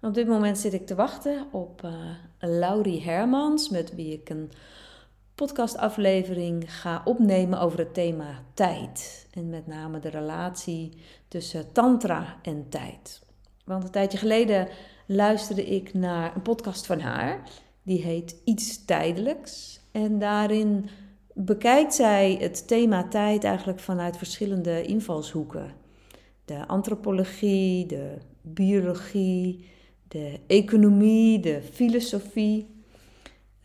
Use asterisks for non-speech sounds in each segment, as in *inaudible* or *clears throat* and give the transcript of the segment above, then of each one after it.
Op dit moment zit ik te wachten op uh, Laurie Hermans, met wie ik een podcastaflevering ga opnemen over het thema tijd. En met name de relatie tussen tantra en tijd. Want een tijdje geleden luisterde ik naar een podcast van haar. Die heet Iets Tijdelijks. En daarin bekijkt zij het thema tijd eigenlijk vanuit verschillende invalshoeken. De antropologie, de biologie, de economie, de filosofie.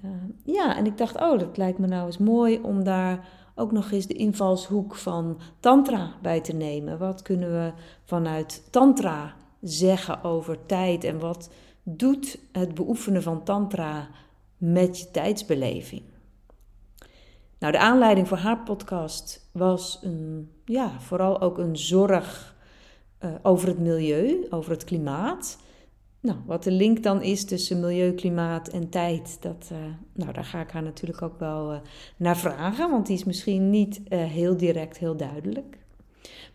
Uh, ja, en ik dacht, oh, dat lijkt me nou eens mooi om daar ook nog eens de invalshoek van Tantra bij te nemen. Wat kunnen we vanuit Tantra zeggen over tijd en wat doet het beoefenen van Tantra met je tijdsbeleving? Nou, de aanleiding voor haar podcast was een, ja, vooral ook een zorg uh, over het milieu, over het klimaat. Nou, wat de link dan is tussen milieu, klimaat en tijd, dat, uh, nou, daar ga ik haar natuurlijk ook wel uh, naar vragen, want die is misschien niet uh, heel direct, heel duidelijk.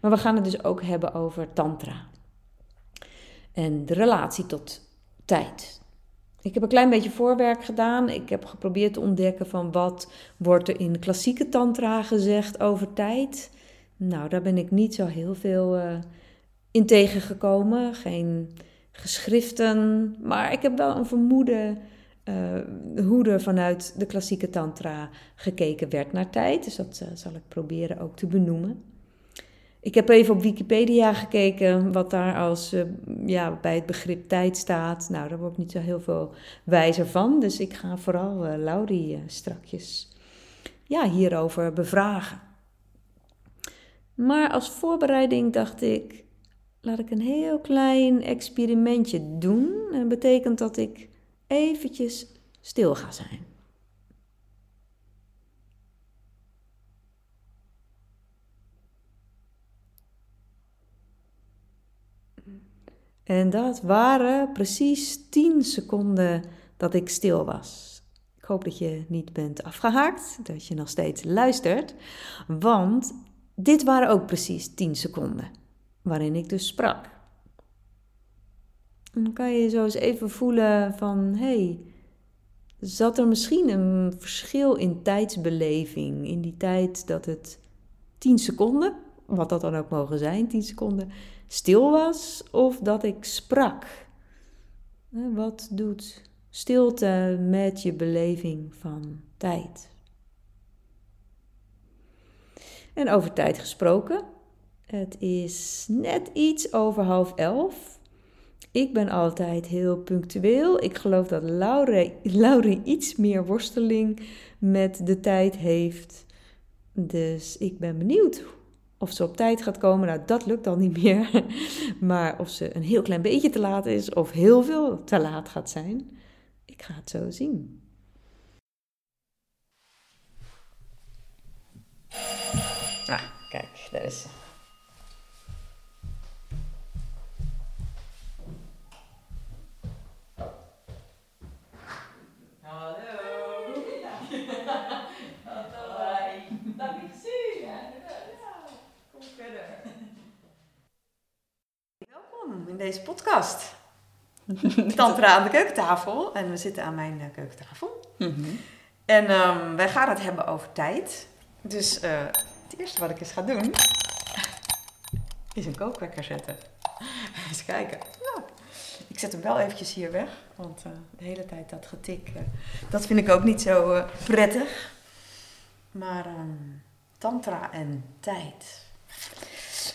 Maar we gaan het dus ook hebben over tantra en de relatie tot tijd. Ik heb een klein beetje voorwerk gedaan. Ik heb geprobeerd te ontdekken van wat wordt er in klassieke tantra gezegd over tijd. Nou, daar ben ik niet zo heel veel in tegengekomen. Geen geschriften. Maar ik heb wel een vermoeden uh, hoe er vanuit de klassieke tantra gekeken werd naar tijd. Dus dat uh, zal ik proberen ook te benoemen. Ik heb even op Wikipedia gekeken wat daar als uh, ja, bij het begrip tijd staat. Nou, daar word ik niet zo heel veel wijzer van. Dus ik ga vooral Laurie strakjes ja, hierover bevragen. Maar als voorbereiding dacht ik, laat ik een heel klein experimentje doen. Dat betekent dat ik eventjes stil ga zijn. En dat waren precies 10 seconden dat ik stil was. Ik hoop dat je niet bent afgehaakt, dat je nog steeds luistert, want dit waren ook precies 10 seconden waarin ik dus sprak. Dan kan je zo eens even voelen van, hey, zat er misschien een verschil in tijdsbeleving? In die tijd dat het 10 seconden, wat dat dan ook mogen zijn, 10 seconden, stil was of dat ik sprak? Wat doet stilte met je beleving van tijd? En over tijd gesproken, het is net iets over half elf. Ik ben altijd heel punctueel. Ik geloof dat Laure, iets meer worsteling met de tijd heeft. Dus ik ben benieuwd of ze op tijd gaat komen. Nou, dat lukt al niet meer. *laughs* Maar of ze een heel klein beetje te laat is of heel veel te laat gaat zijn. Ik ga het zo zien. Ah, kijk, daar is ze. In deze podcast. *laughs* Tantra aan de keukentafel. En we zitten aan mijn uh, keukentafel. Mhm. En um, wij gaan het hebben over tijd. Dus uh, het eerste wat ik eens ga doen, *laughs* is een kookwekker zetten. *laughs* Eens kijken. Ja. Ik zet hem wel eventjes hier weg, want uh, de hele tijd dat getik, dat vind ik ook niet zo prettig. Maar um, tantra en tijd.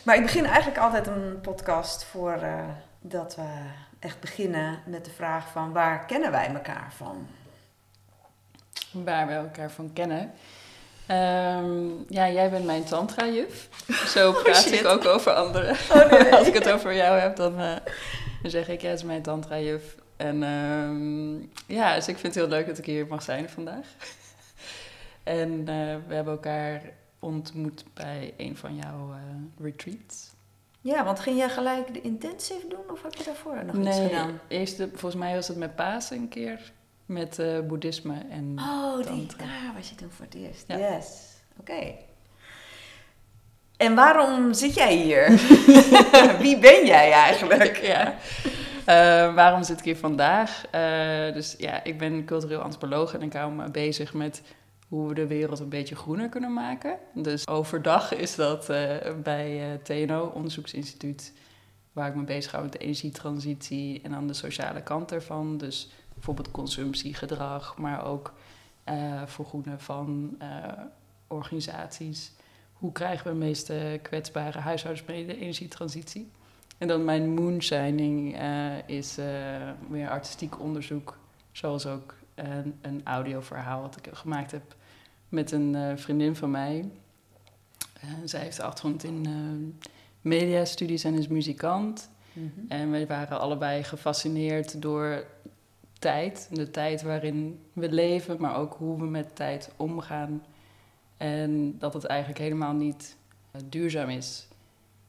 Maar ik begin eigenlijk altijd een podcast voor uh, dat we echt beginnen met de vraag van waar kennen wij elkaar van? Waar we elkaar van kennen. Um, ja, jij bent mijn tantra-juf. Zo *laughs* oh, praat ik ook over anderen. Oh, nee. *laughs* Als ik het over jou heb, dan, uh, dan zeg ik, ja, het is mijn tantra-juf. En um, ja, dus ik vind het heel leuk dat ik hier mag zijn vandaag. *laughs* en uh, we hebben elkaar ontmoet bij een van jouw uh, retreats. Ja, want ging jij gelijk de intensive doen of heb je daarvoor nog iets gedaan? Eerst, volgens mij was het met Pasen een keer, met uh, boeddhisme en Oh, die, daar was je toen voor het eerst. Yes, oké. En waarom zit jij hier? *laughs* Wie ben jij eigenlijk? ja. Eh, waarom zit ik hier vandaag? Uh, dus ja, ik ben cultureel antropoloog en ik hou me bezig met hoe we de wereld een beetje groener kunnen maken. Dus overdag is dat uh, bij TNO, Onderzoeksinstituut, waar ik me bezig hou met de energietransitie en dan de sociale kant ervan. Dus bijvoorbeeld consumptiegedrag, maar ook vergroenen van organisaties. Hoe krijgen we de meeste kwetsbare huishoudens mee de energietransitie? En dan mijn moonshining uh, is uh, meer artistiek onderzoek, zoals ook een, een audioverhaal wat ik gemaakt heb met een uh, vriendin van mij. zij heeft achtergrond in mediastudies en is muzikant. Mm -hmm. En wij waren allebei gefascineerd door tijd, de tijd waarin we leven, maar ook hoe we met tijd omgaan. En dat het eigenlijk helemaal niet duurzaam is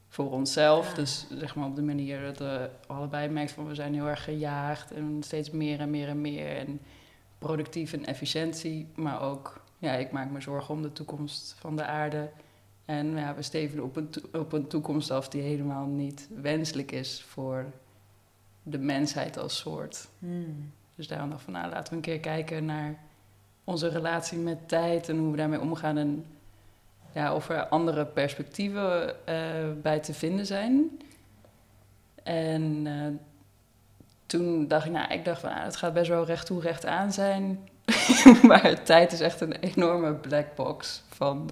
voor onszelf. Dus zeg maar op de manier dat we allebei merken van we zijn heel erg gejaagd en steeds meer en meer en meer. En productief en efficiëntie, maar ook, ja, ik maak me zorgen om de toekomst van de aarde. En ja, we steven op een, op een toekomst af die helemaal niet wenselijk is voor de mensheid als soort. Hmm. Dus daarom dacht van, nou, laten we een keer kijken naar onze relatie met tijd en hoe we daarmee omgaan. En ja, of er andere perspectieven uh, bij te vinden zijn. En uh, toen dacht ik, nou, ik dacht van, nou, het gaat best wel recht toe, recht aan zijn. *laughs* maar tijd is echt een enorme black box van,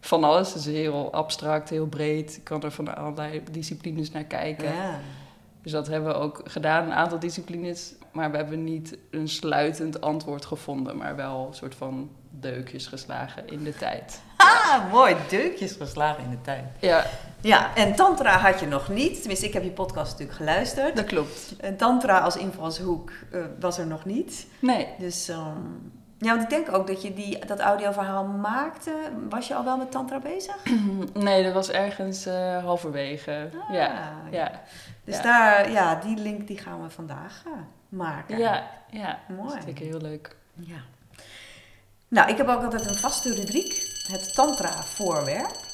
van alles. Het is heel abstract, heel breed. Ik kan er van allerlei disciplines naar kijken. Ja. Dus dat hebben we ook gedaan, een aantal disciplines. Maar we hebben niet een sluitend antwoord gevonden, maar wel een soort van deukjes geslagen in de tijd. Ah, mooi. Deukjes geslagen in de tijd. Ja. Ja, en tantra had je nog niet. Tenminste, ik heb je podcast natuurlijk geluisterd. Dat klopt. En tantra als invalshoek uh, was er nog niet. Nee. Dus... Um, ja, want ik denk ook dat je die, dat audioverhaal maakte. Was je al wel met tantra bezig? *clears throat* Nee, dat was ergens uh, halverwege. Ah, ja, ja. Dus ja. daar, ja, die link die gaan we vandaag uh, maken. Ja, ja. Mooi. Dat vind ik heel leuk. Ja. Nou, ik heb ook altijd een vaste rubriek. Het tantra voorwerp.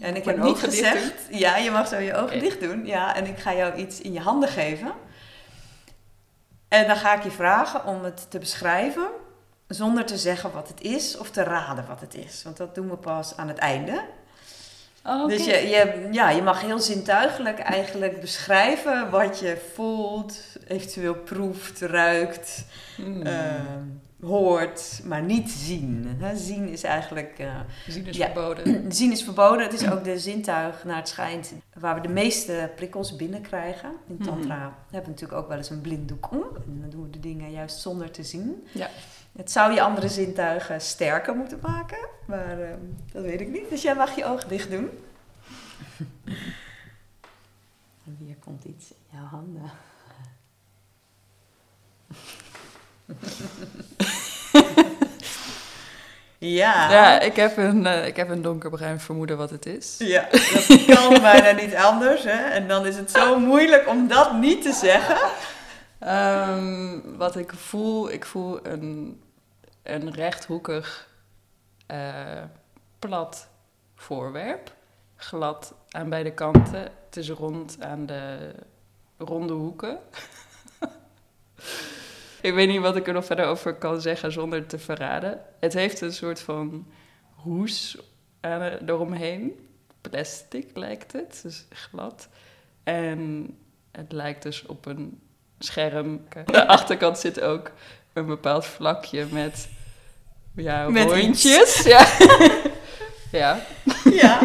En ik heb niet gezegd... Ja, je mag zo je ogen dicht doen. Ja, en ik ga jou iets in je handen geven. En dan ga ik je vragen om het te beschrijven zonder te zeggen wat het is of te raden wat het is. Want dat doen we pas aan het einde. Oh, Dus je, je, ja, je mag heel zintuigelijk eigenlijk beschrijven wat je voelt, eventueel proeft, ruikt, mm. hoort, maar niet zien. Zien is eigenlijk. Uh, zien is verboden. *clears throat* zien is verboden. Het is ook de zintuig, naar het schijnt, waar we de meeste prikkels binnenkrijgen. In Tantra mm. hebben we natuurlijk ook wel eens een blinddoek om. En dan doen we de dingen juist zonder te zien. Ja. Het zou je andere zintuigen sterker moeten maken, maar uh, dat weet ik niet. Dus jij mag je ogen dicht doen. *laughs* en hier komt iets in jouw handen. *laughs* ja. Ja, ik heb, een, uh, ik heb een donkerbruin vermoeden wat het is. Ja, dat kan *laughs* bijna niet anders. Hè? En dan is het zo moeilijk om dat niet te zeggen. Um, wat ik voel, ik voel een een rechthoekig uh, plat voorwerp. Glad aan beide kanten. Het is rond aan de ronde hoeken. *laughs* ik weet niet wat ik er nog verder over kan zeggen zonder te verraden. Het heeft een soort van hoes eromheen. Plastic lijkt het, dus glad. En het lijkt dus op een scherm. De achterkant zit ook een bepaald vlakje met ja, met hondjes. *laughs* *laughs* Ja. ja. Ja.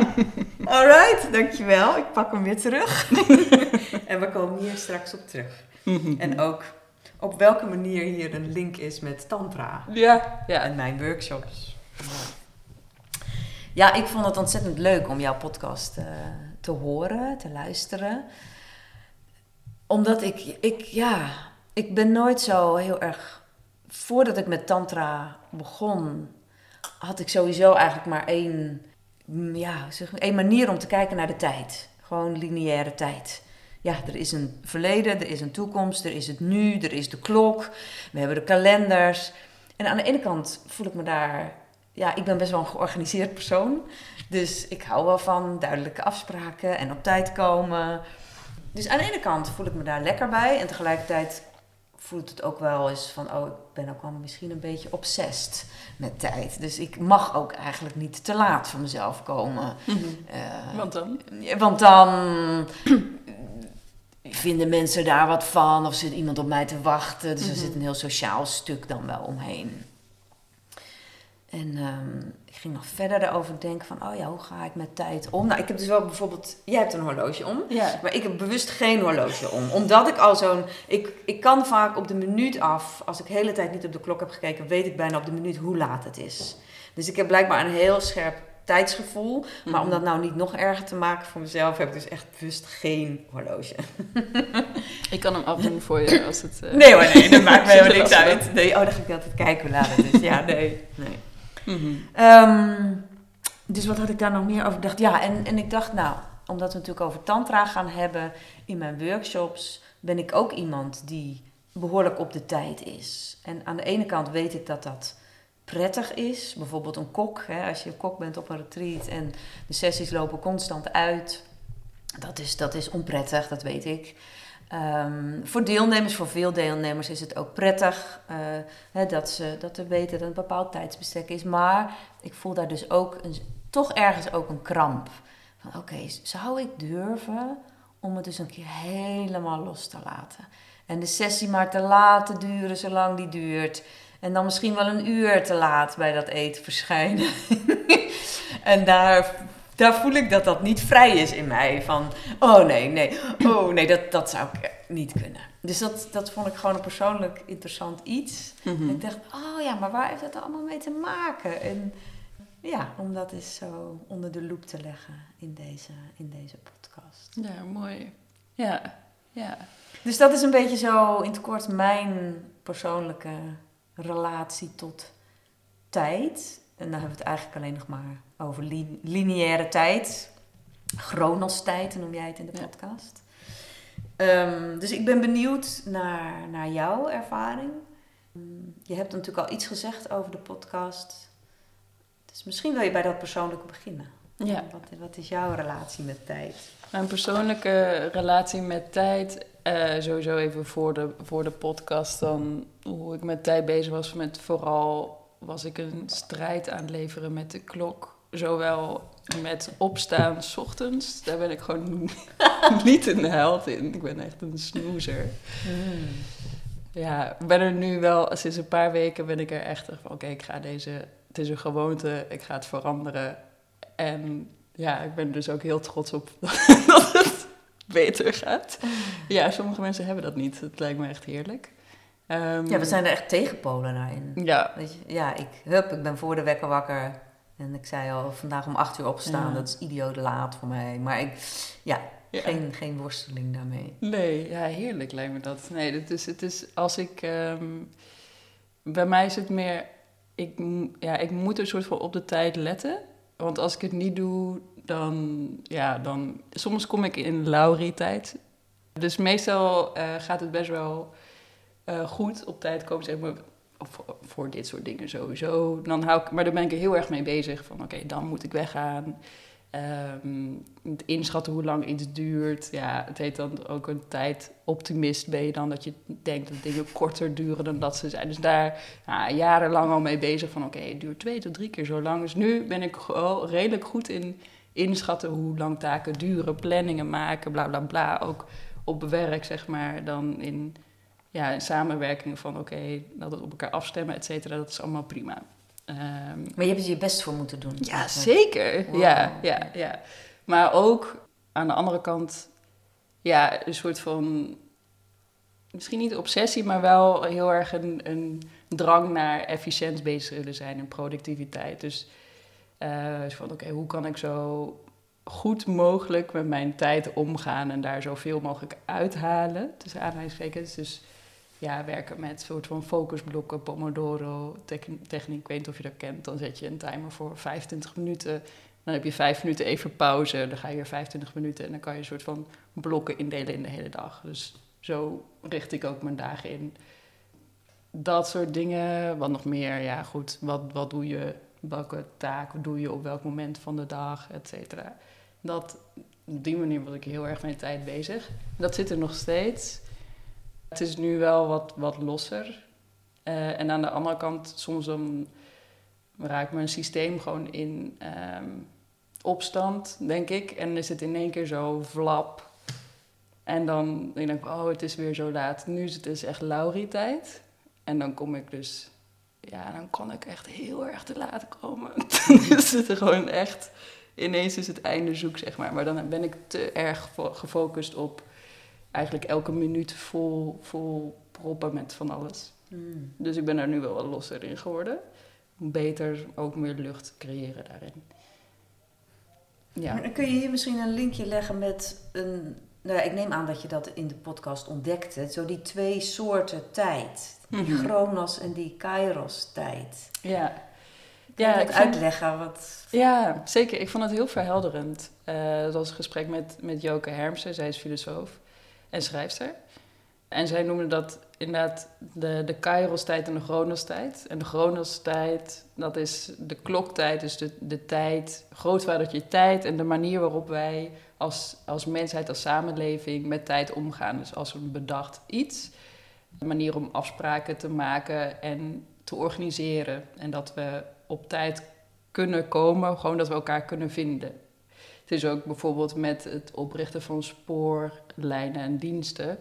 Alright, dankjewel. Ik pak hem weer terug. *laughs* en we komen hier straks op terug. Mhm. en ook op welke manier hier een link is met Tantra. Ja. ja. En mijn workshops. Ja, ik vond het ontzettend leuk om jouw podcast uh, te horen, te luisteren. Omdat ik, ik, ja, ik ben nooit zo heel erg voordat ik met Tantra begon, had ik sowieso eigenlijk maar één, mm, ja, zeg, één manier om te kijken naar de tijd. Gewoon lineaire tijd. Ja, er is een verleden, er is een toekomst, er is het nu, er is de klok, we hebben de kalenders. En aan de ene kant voel ik me daar, ja, ik ben best wel een georganiseerd persoon. Dus ik hou wel van duidelijke afspraken en op tijd komen. dus aan de ene kant voel ik me daar lekker bij. En tegelijkertijd voelt het ook wel eens van... oh, ik ben ook wel misschien een beetje obsessed met tijd. Dus ik mag ook eigenlijk niet te laat voor mezelf komen. Uh, want dan? Want dan vinden mensen daar wat van of zit iemand op mij te wachten. Dus er zit een heel sociaal stuk dan wel omheen. En ehm, ik ging nog verder daarover denken van, oh ja, hoe ga ik met tijd om? Nou, ik heb dus wel bijvoorbeeld, jij hebt een horloge om, ja. maar ik heb bewust geen horloge om. Omdat ik al zo'n, ik, ik kan vaak op de minuut af, als ik de hele tijd niet op de klok heb gekeken, weet ik bijna op de minuut hoe laat het is. Dus ik heb blijkbaar een heel scherp tijdsgevoel. Maar om mhm. dat nou niet nog erger te maken voor mezelf, heb ik dus echt bewust geen horloge. ik kan hem afdoen voor je als het... Uh... Nee hoor, nee, dat maakt me *laughs* helemaal niks uit. Nee, oh, dan ga ik altijd kijken hoe laat het is. Ja, nee, nee. Mhm. Ehm, dus wat had ik daar nog meer over gedacht? Ja, en, en ik dacht, nou, omdat we natuurlijk over tantra gaan hebben in mijn workshops, ben ik ook iemand die behoorlijk op de tijd is. En aan de ene kant weet ik dat dat prettig is. Bijvoorbeeld een kok, hè, als je kok bent op een retreat en de sessies lopen constant uit. Dat is, dat is onprettig, dat weet ik. Ehm, voor deelnemers, voor veel deelnemers is het ook prettig uh, hè, dat, ze, dat ze weten dat een bepaald tijdsbestek is. Maar ik voel daar dus ook een, toch ergens ook een kramp. Van oké, zou ik durven om het dus een keer helemaal los te laten? En de sessie maar te laten duren zolang die duurt. En dan misschien wel een uur te laat bij dat eten verschijnen. *laughs* en daar, daar voel ik dat dat niet vrij is in mij. Van, oh nee, nee, oh nee, dat, dat zou ik niet kunnen. Dus dat, dat vond ik gewoon een persoonlijk interessant iets. Mhm. Ik dacht, oh ja, maar waar heeft dat allemaal mee te maken? En ja, om dat eens zo onder de loep te leggen in deze, in deze podcast. Ja, mooi. Ja, ja. Dus dat is een beetje zo in het kort mijn persoonlijke relatie tot tijd. En dan hebben we het eigenlijk alleen nog maar over lineaire tijd. Chronos tijd noem jij het in de podcast. Ehm, dus ik ben benieuwd naar, naar jouw ervaring. Je hebt natuurlijk al iets gezegd over de podcast. Dus misschien wil je bij dat persoonlijke beginnen. Ja. Wat, wat is jouw relatie met tijd? Mijn persoonlijke relatie met tijd uh, sowieso even voor de, voor de podcast dan hoe ik met tijd bezig was. Met vooral was ik een strijd aan het leveren met de klok. Zowel met opstaan s ochtends. Daar ben ik gewoon *laughs* niet een held in. Ik ben echt een snoezer. Mm. Ja, ben er nu wel, sinds een paar weken ben ik er echt van... Oké, ik ga deze... Het is een gewoonte, ik ga het veranderen. En ja, ik ben dus ook heel trots op *laughs* dat het beter gaat. Ja, sommige mensen hebben dat niet. Het lijkt me echt heerlijk. Um, ja, we zijn er echt tegenpolen naar in. Ja. Weet je, ja, ik, hup, ik ben voor de wekker wakker. En ik zei al, vandaag om acht uur opstaan. Dat is idioot laat voor mij. Maar ik, ja, Geen, geen worsteling daarmee. Nee, ja, heerlijk lijkt me dat. Nee, het is, het is als ik... Um, bij mij is het meer... Ik, ja, ik moet een soort van op de tijd letten. Want als ik het niet doe, dan, ja, dan... Soms kom ik in Laurie-tijd. Dus meestal uh, gaat het best wel uh, goed op tijd komen, zeg maar, voor, dit soort dingen sowieso. Dan hou ik, maar daar ben ik er heel erg mee bezig. Van oké, dan moet ik weggaan. Um, het inschatten hoe lang iets duurt. Ja, het heet dan ook een tijdoptimist ben je dan. Dat je denkt dat dingen korter duren dan dat ze zijn. Dus daar ja, jarenlang al mee bezig van oké, het duurt twee tot drie keer zo lang. Dus nu ben ik gewoon redelijk goed in inschatten hoe lang taken duren, planningen maken, bla bla bla. Ook op werk, zeg maar, dan in, ja, in samenwerking van oké, dat het op elkaar afstemmen, et cetera. Dat is allemaal prima. Um, maar je hebt er je best voor moeten doen. Ja, zeker. Ja, ja, ja. Maar ook aan de andere kant, ja, een soort van, misschien niet obsessie, maar wel heel erg een, een drang naar efficiënt bezig willen zijn en productiviteit. Dus uh, van oké, hoe kan ik zo goed mogelijk met mijn tijd omgaan en daar zoveel mogelijk uithalen, tussen aanhalingstekens. Dus ja, werken met soort van focusblokken, Pomodoro techniek. Ik weet niet of je dat kent. Dan zet je een timer voor 25 minuten. Dan heb je 5 minuten even pauze. Dan ga je weer 25 minuten. En dan kan je een soort van blokken indelen in de hele dag. Dus zo richt ik ook mijn dagen in. Dat soort dingen. Wat nog meer? Ja, goed. Wat, wat doe je? Welke taak doe je op welk moment van de dag? Et cetera. Dat, op die manier was ik heel erg met tijd bezig. Dat zit er nog steeds. Het is nu wel wat, wat losser. Uh, en aan de andere kant, soms dan raakt mijn systeem gewoon in um, opstand, denk ik. En is het in één keer zo vlap. En dan denk ik, oh, het is weer zo laat. Nu is het dus echt Laurie-tijd. En dan kom ik dus, ja, dan kan ik echt heel erg te laat komen. *laughs* dan is het gewoon echt, ineens is het einde zoek, zeg maar. Maar dan ben ik te erg gefocust op eigenlijk elke minuut vol, vol proppen met van alles. Hmm. Dus ik ben daar nu wel wat losser in geworden. Beter ook meer lucht creëren daarin. Ja. Kun je hier misschien een linkje leggen met een. Nou ja, ik neem aan dat je dat in de podcast ontdekte. Zo die twee soorten tijd. Die mm Chronos en die Kairos tijd. Ja. Kun ja, ik uitleggen wat... Ja, zeker. Ik vond het heel verhelderend. Uh, dat was een gesprek met, met Joke Hermsen. Zij is filosoof en schrijfster. En zij noemde dat inderdaad de, de Kairos-tijd en de Chronos-tijd. En de Chronos-tijd, dat is de kloktijd, dus de, de tijd, grootvadertje tijd en de manier waarop wij als, als mensheid, als samenleving met tijd omgaan. Dus als een bedacht iets, een manier om afspraken te maken en te organiseren. En dat we op tijd kunnen komen, gewoon dat we elkaar kunnen vinden. Het is ook bijvoorbeeld met het oprichten van spoorlijnen en diensten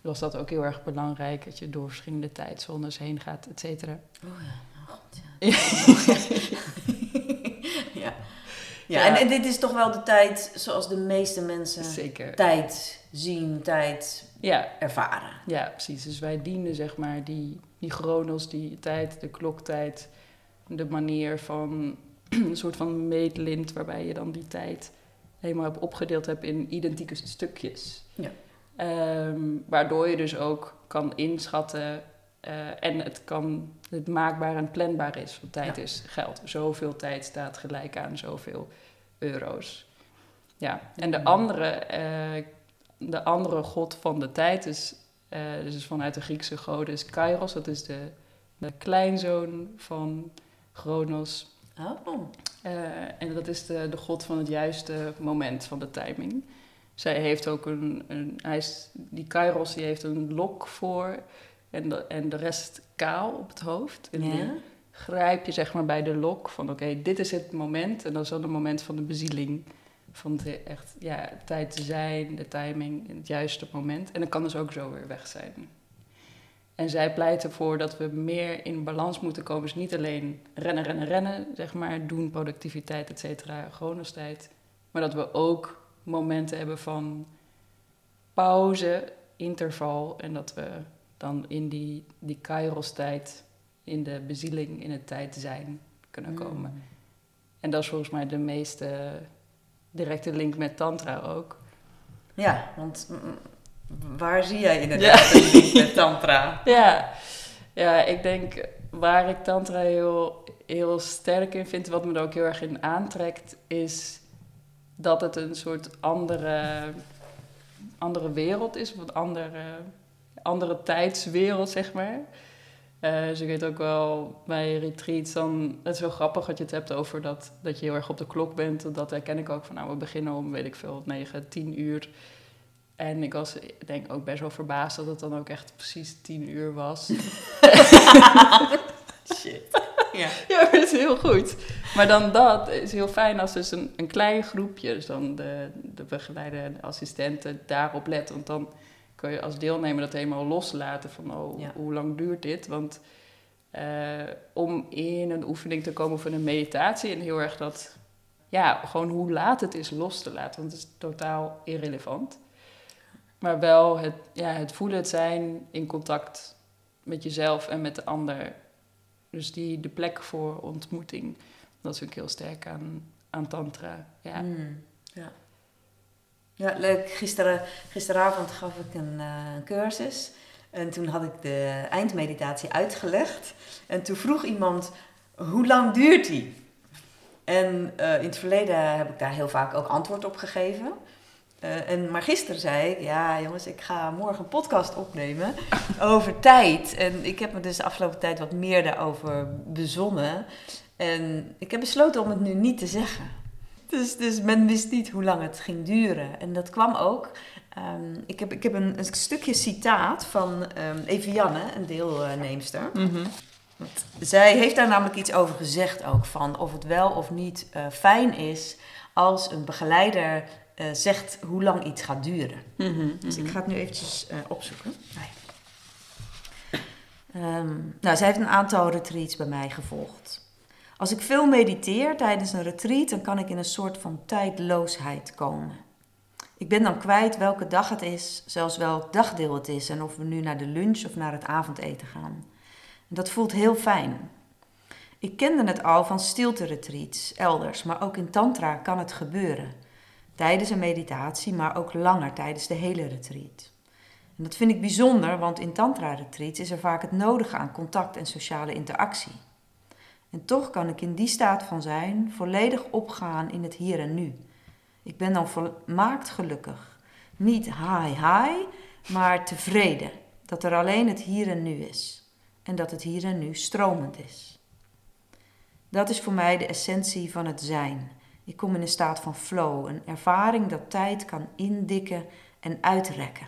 was dat ook heel erg belangrijk. Dat je door verschillende tijdzones heen gaat, et cetera. Oh ja, oh god, *laughs* ja. ja. ja. En, en, dit is toch wel de tijd zoals de meeste mensen Zeker. tijd zien, tijd ja. ervaren. Ja, precies. Dus wij dienen zeg maar die, die chronos, die tijd, de kloktijd, de manier van *clears throat* een soort van meetlint waarbij je dan die tijd helemaal hebt opgedeeld hebt in identieke stukjes. Ja. Ehm, waardoor je dus ook kan inschatten uh, en het, kan, het maakbaar en planbaar is. Want tijd is geld. Zoveel tijd staat gelijk aan zoveel euro's. Ja, en de andere, uh, de andere god van de tijd is, uh, dus vanuit de Griekse goden, Kairos. Dat is de, de kleinzoon van Chronos. Oh. en dat is de, de god van het juiste moment van de timing. Zij heeft ook een, een hij is, die Kairos die heeft een lok voor en de, en de rest kaal op het hoofd. En grijp je zeg maar bij de lok van oké, dit is het moment. En dat is dan het moment van de bezieling. Van de echt, ja, tijd te zijn, de timing, in het juiste moment. En dat kan dus ook zo weer weg zijn. En zij pleit ervoor dat we meer in balans moeten komen. Dus niet alleen rennen, rennen, rennen, zeg maar, doen, productiviteit, et cetera, tijd. Maar dat we ook momenten hebben van pauze, interval. En dat we dan in die, die Kairos-tijd, in de bezieling, in het tijd zijn kunnen hmm. komen. En dat is volgens mij de meest directe link met Tantra ook. Ja, want waar zie jij inderdaad ja. met Tantra? *laughs* Ja. ja, ik denk waar ik Tantra heel, heel sterk in vind, wat me er ook heel erg in aantrekt, is dat het een soort andere, andere wereld is, of een andere, andere tijdswereld, zeg maar. Uh, dus ik weet ook wel bij retreats, dan, het is wel grappig dat je het hebt over dat, dat je heel erg op de klok bent. Dat herken ik ook van, nou, we beginnen om, weet ik veel, 9, 10 uur. En ik was, denk ook best wel verbaasd dat het dan ook echt precies 10 uur was. *laughs* Shit. Ja. ja, dat is heel goed. Maar dan dat is heel fijn als dus een, een klein groepje, dus dan de, de begeleide assistenten, daarop let. Want dan kun je als deelnemer dat helemaal loslaten van, oh, hoe lang duurt dit? Want uh, om in een oefening te komen van een meditatie en heel erg dat, ja, gewoon hoe laat het is los te laten. Want het is totaal irrelevant. Maar wel het, ja, het voelen, het zijn in contact met jezelf en met de ander dus die, de plek voor ontmoeting, dat is ook heel sterk aan, aan Tantra. Ja. Mm, ja. ja, leuk. Gisteren, gisteravond gaf ik een uh, cursus. En toen had ik de eindmeditatie uitgelegd. En toen vroeg iemand, hoe lang duurt die? En uh, in het verleden heb ik daar heel vaak ook antwoord op gegeven. Uh, en, maar gisteren zei ik, ja jongens, ik ga morgen een podcast opnemen *laughs* over tijd. En ik heb me dus de afgelopen tijd wat meer daarover bezonnen. En ik heb besloten om het nu niet te zeggen. dus, dus men wist niet hoe lang het ging duren. En dat kwam ook. Ehm, ik heb, ik heb een, een stukje citaat van um, Evianne, een deelnemster. Mm Zij heeft daar namelijk iets over gezegd ook, van of het wel of niet uh, fijn is als een begeleider uh, zegt hoe lang iets gaat duren. Mm -hmm, dus ik ga het nu eventjes uh, opzoeken. Um, nou, zij heeft een aantal retreats bij mij gevolgd. Als ik veel mediteer tijdens een retreat, dan kan ik in een soort van tijdloosheid komen. Ik ben dan kwijt welke dag het is, zelfs welk dagdeel het is en of we nu naar de lunch of naar het avondeten gaan. En dat voelt heel fijn. Ik kende het al van stilte-retreats elders, maar ook in Tantra kan het gebeuren. Tijdens een meditatie, maar ook langer tijdens de hele retreat. En dat vind ik bijzonder, want in Tantra-retreats is er vaak het nodige aan contact en sociale interactie. En toch kan ik in die staat van zijn volledig opgaan in het hier en nu. Ik ben dan volmaakt gelukkig. Niet high high, maar tevreden dat er alleen het hier en nu is. En dat het hier en nu stromend is. Dat is voor mij de essentie van het zijn. Ik kom in een staat van flow, een ervaring dat tijd kan indikken en uitrekken.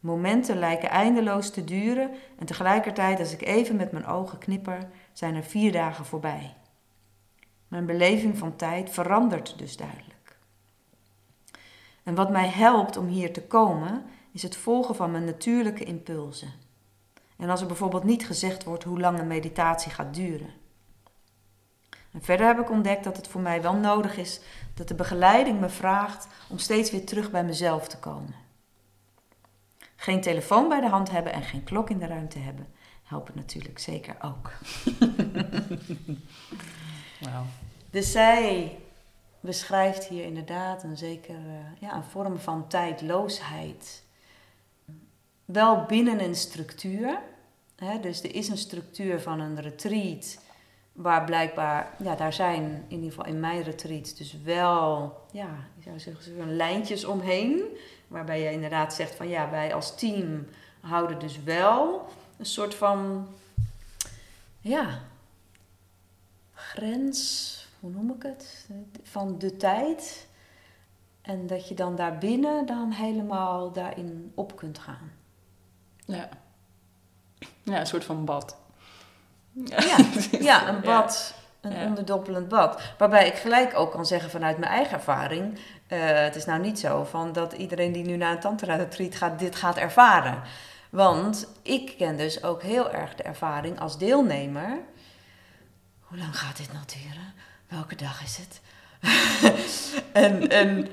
Momenten lijken eindeloos te duren en tegelijkertijd, als ik even met mijn ogen knipper, zijn er vier dagen voorbij. Mijn beleving van tijd verandert dus duidelijk. En wat mij helpt om hier te komen, is het volgen van mijn natuurlijke impulsen. En als er bijvoorbeeld niet gezegd wordt hoe lang een meditatie gaat duren. En verder heb ik ontdekt dat het voor mij wel nodig is dat de begeleiding me vraagt om steeds weer terug bij mezelf te komen. Geen telefoon bij de hand hebben en geen klok in de ruimte hebben helpen natuurlijk zeker ook. *laughs* wow. Dus zij beschrijft hier inderdaad een zekere ja, een vorm van tijdloosheid. Wel binnen een structuur. Hè, dus er is een structuur van een retreat. Waar blijkbaar, ja, daar zijn in ieder geval in mijn retreat dus wel, ja, ik zou zeggen, lijntjes omheen. Waarbij je inderdaad zegt van ja, wij als team houden dus wel een soort van, ja, grens, hoe noem ik het, van de tijd. En dat je dan daarbinnen dan helemaal daarin op kunt gaan. Ja. Ja, een soort van bad. Ja, ja *laughs* een bad. Een onderdoppelend bad. Waarbij ik gelijk ook kan zeggen vanuit mijn eigen ervaring. Uh, het is nou niet zo van dat iedereen die nu naar een tantra retreat gaat, dit gaat ervaren. Want ik ken dus ook heel erg de ervaring als deelnemer. Hoe lang gaat dit nou duren? Welke dag is het? *laughs* en, en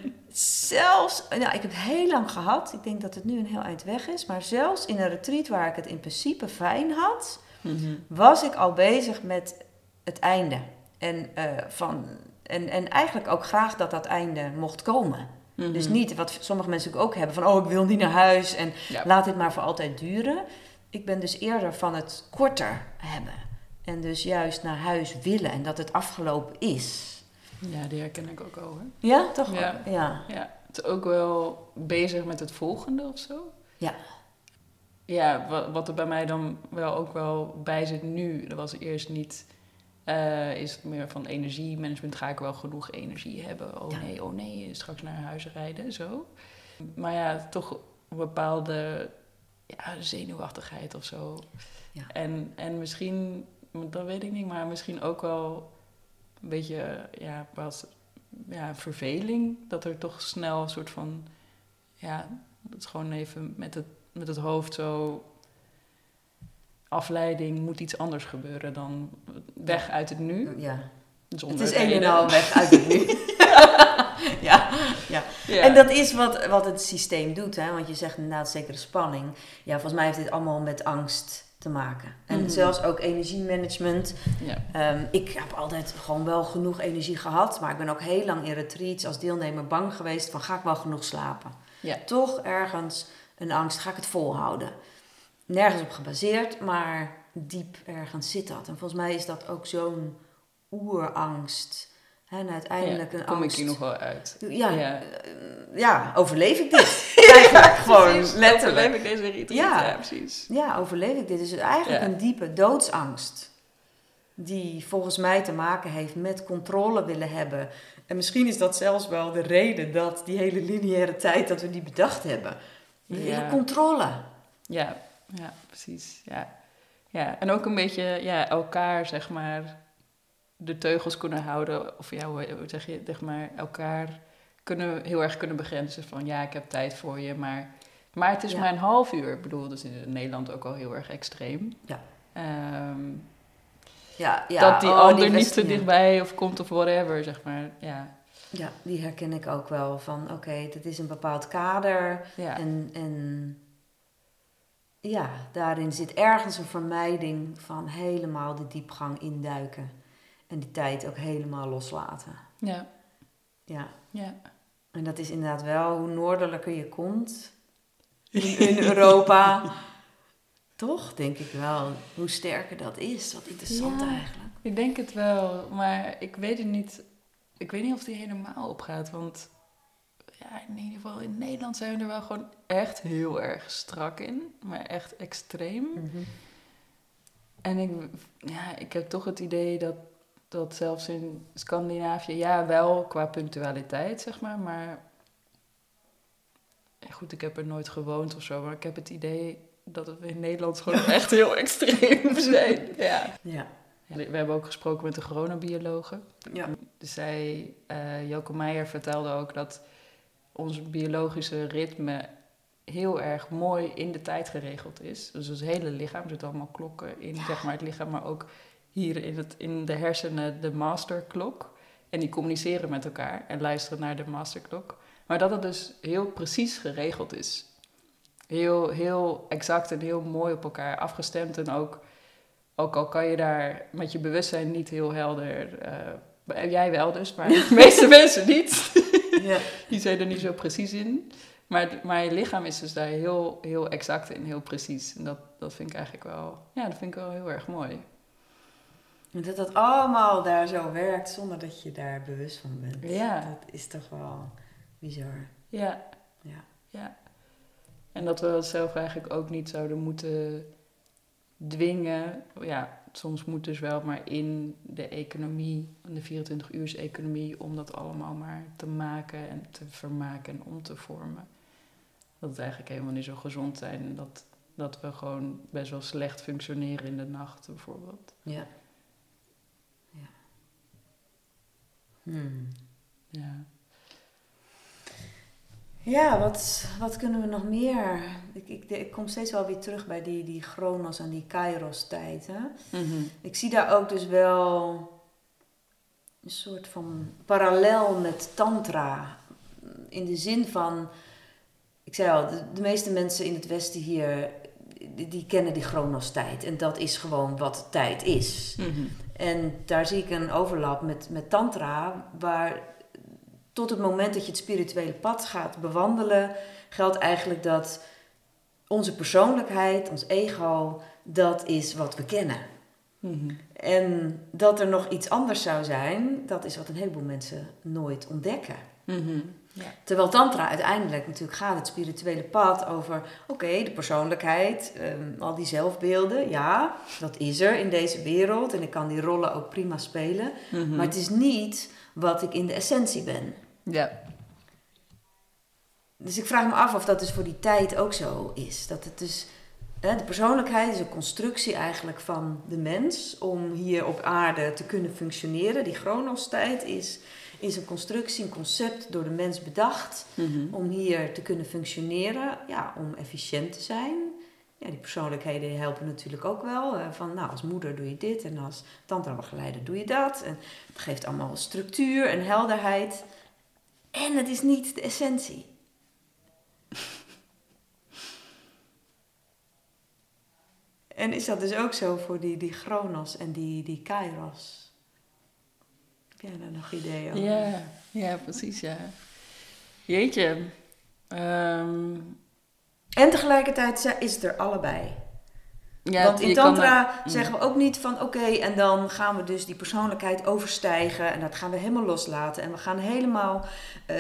zelfs, nou, ik heb het heel lang gehad. Ik denk dat het nu een heel eind weg is. Maar zelfs in een retreat waar ik het in principe fijn had, mhm. was ik al bezig met het einde. En, uh, van, en, en eigenlijk ook graag dat dat einde mocht komen. Dus mhm. niet wat sommige mensen ook hebben van, oh, ik wil niet naar huis en laat dit maar voor altijd duren. Ik ben dus eerder van het korter hebben. En dus juist naar huis willen en dat het afgelopen is. Ja, die herken ik ook al. Ja, toch? Ja. ja. ja. Het is ook wel bezig met het volgende of zo. Ja. Ja, wat, er bij mij dan wel ook wel bij zit nu, dat was eerst niet uh, is het meer van energiemanagement, ga ik wel genoeg energie hebben? Oh nee, oh nee, straks naar huis rijden, zo. Maar ja, toch een bepaalde ja, zenuwachtigheid of zo. Ja. En, en misschien, dat weet ik niet, maar misschien ook wel een beetje ja, wat, ja, verveling. Dat er toch snel een soort van, ja, dat is gewoon even met het, met het hoofd zo afleiding moet iets anders gebeuren dan weg uit het nu. Ja. Zonder het is een en al weg uit het nu. *laughs* ja, ja, En dat is wat, wat het systeem doet. Hè? Want je zegt inderdaad zekere spanning. Ja, volgens mij heeft dit allemaal met angst te maken. En mhm. zelfs ook energiemanagement. Ja. Ehm, ik heb altijd gewoon wel genoeg energie gehad. Maar ik ben ook heel lang in retreats als deelnemer bang geweest van ga ik wel genoeg slapen. Ja. Toch ergens een angst, ga ik het volhouden? nergens op gebaseerd, maar diep ergens zit dat. En volgens mij is dat ook zo'n oerangst. En uiteindelijk een kom angst. ik hier nog wel uit? Ja, ja. ja overleef ik dit? *laughs* eigenlijk gewoon letterlijk. Overleef ik deze retreat? Ja. ja, precies. Ja, overleef ik dit? Dus eigenlijk een diepe doodsangst. die volgens mij te maken heeft met controle willen hebben. En misschien is dat zelfs wel de reden dat die hele lineaire tijd dat we die bedacht hebben. Ja. willen controle. Ja, ja, precies. Ja. ja, en ook een beetje ja, elkaar, zeg maar, de teugels kunnen houden. Of ja, hoe zeg je, zeg maar, elkaar kunnen, heel erg kunnen begrenzen van ja, ik heb tijd voor je, maar, maar het is Ja. maar een half uur. Ik bedoel, dat is in Nederland ook al heel erg extreem. Ja. Ehm, Ja, ja. dat die oh, ander niet te dichtbij of komt of whatever, zeg maar. Ja, Ja, die herken ik ook wel. Van oké, dit is een bepaald kader. ja. En, en ja, daarin zit ergens een vermijding van helemaal de diepgang induiken. En die tijd ook helemaal loslaten. ja, Ja, ja. en dat is inderdaad wel hoe noordelijker je komt in, *laughs* in Europa. Toch, denk ik wel, hoe sterker dat is. Wat interessant Ja. eigenlijk. Ik denk het wel, maar ik weet het niet. Ik weet niet of die helemaal opgaat. Want ja, in ieder geval in Nederland zijn we er wel gewoon echt heel erg strak in. Maar echt extreem. En ik, ja, ik heb toch het idee dat, dat zelfs in Scandinavië, ja, wel qua punctualiteit, zeg maar. Maar ja, goed, ik heb er nooit gewoond of zo. Maar ik heb het idee dat we in Nederland gewoon echt heel extreem *laughs* zijn. Ja. Ja. We hebben ook gesproken met de coronabiologen. Ja. Dus zij, eh Joke Meijer vertelde ook dat ons biologische ritme heel erg mooi in de tijd geregeld is. Dus ons hele lichaam, zitten allemaal klokken in zeg maar, het lichaam, maar ook hier in, het, in de hersenen de masterklok. En die communiceren met elkaar en luisteren naar de masterklok. Maar dat het dus heel precies geregeld is. Heel, heel exact en heel mooi op elkaar afgestemd. En ook, ook al kan je daar met je bewustzijn niet heel helder... eh, jij wel dus, maar de meeste *laughs* mensen niet. Ja. Die zijn er niet zo precies in. Maar, maar je lichaam is dus daar heel, heel exact en heel precies. En dat, dat vind ik eigenlijk wel... Ja, dat vind ik wel heel erg mooi. Dat dat allemaal daar zo werkt zonder dat je daar bewust van bent. Ja. Dat is toch wel bizar. Ja. Ja. ja. En dat we zelf eigenlijk ook niet zouden moeten dwingen. Ja, soms moet dus wel, maar in de economie, de 24-uurs-economie, om dat allemaal maar te maken en te vermaken en om te vormen. Dat het eigenlijk helemaal niet zo gezond zijn en dat, dat we gewoon best wel slecht functioneren in de nacht, bijvoorbeeld. Ja. Ja. Hmm. Ja. Ja, wat, wat kunnen we nog meer? Ik, ik, ik kom steeds wel weer terug bij die, die chronos en die kairos tijd. Hè? Mhm. Ik zie daar ook dus wel een soort van parallel met tantra. In de zin van, ik zei al, de, de meeste mensen in het Westen hier, die, die kennen die chronos tijd. En dat is gewoon wat tijd is. Mhm. En daar zie ik een overlap met, met Tantra, waar tot het moment dat je het spirituele pad gaat bewandelen, geldt eigenlijk dat onze persoonlijkheid, ons ego, dat is wat we kennen. Mhm. En dat er nog iets anders zou zijn, dat is wat een heleboel mensen nooit ontdekken. Mhm. Ja. Terwijl Tantra uiteindelijk natuurlijk gaat het spirituele pad over, oké, de persoonlijkheid, ehm, al die zelfbeelden, ja, dat is er in deze wereld en ik kan die rollen ook prima spelen. Mhm. Maar het is niet wat ik in de essentie ben. Ja. Dus ik vraag me af of dat dus voor die tijd ook zo is. Dat het dus, hè, de persoonlijkheid is een constructie eigenlijk van de mens om hier op aarde te kunnen functioneren. Die chronostijd is, is een constructie, een concept door de mens bedacht Mhm. om hier te kunnen functioneren, ja, om efficiënt te zijn. Ja, die persoonlijkheden helpen natuurlijk ook wel. eh, Van, nou, als moeder doe je dit en als tantra-begeleider doe je dat. En het geeft allemaal structuur en helderheid. En het is niet de essentie. *laughs* En is dat dus ook zo voor die, die chronos en die, die kairos? Heb jij daar nog ideeën over? Ja, ja, precies, ja. Jeetje. Ehm, En tegelijkertijd is het er allebei. ja, Want in Tantra er- mm. zeggen we ook niet van oké, en dan gaan we dus die persoonlijkheid overstijgen en dat gaan we helemaal loslaten. En we gaan helemaal eh,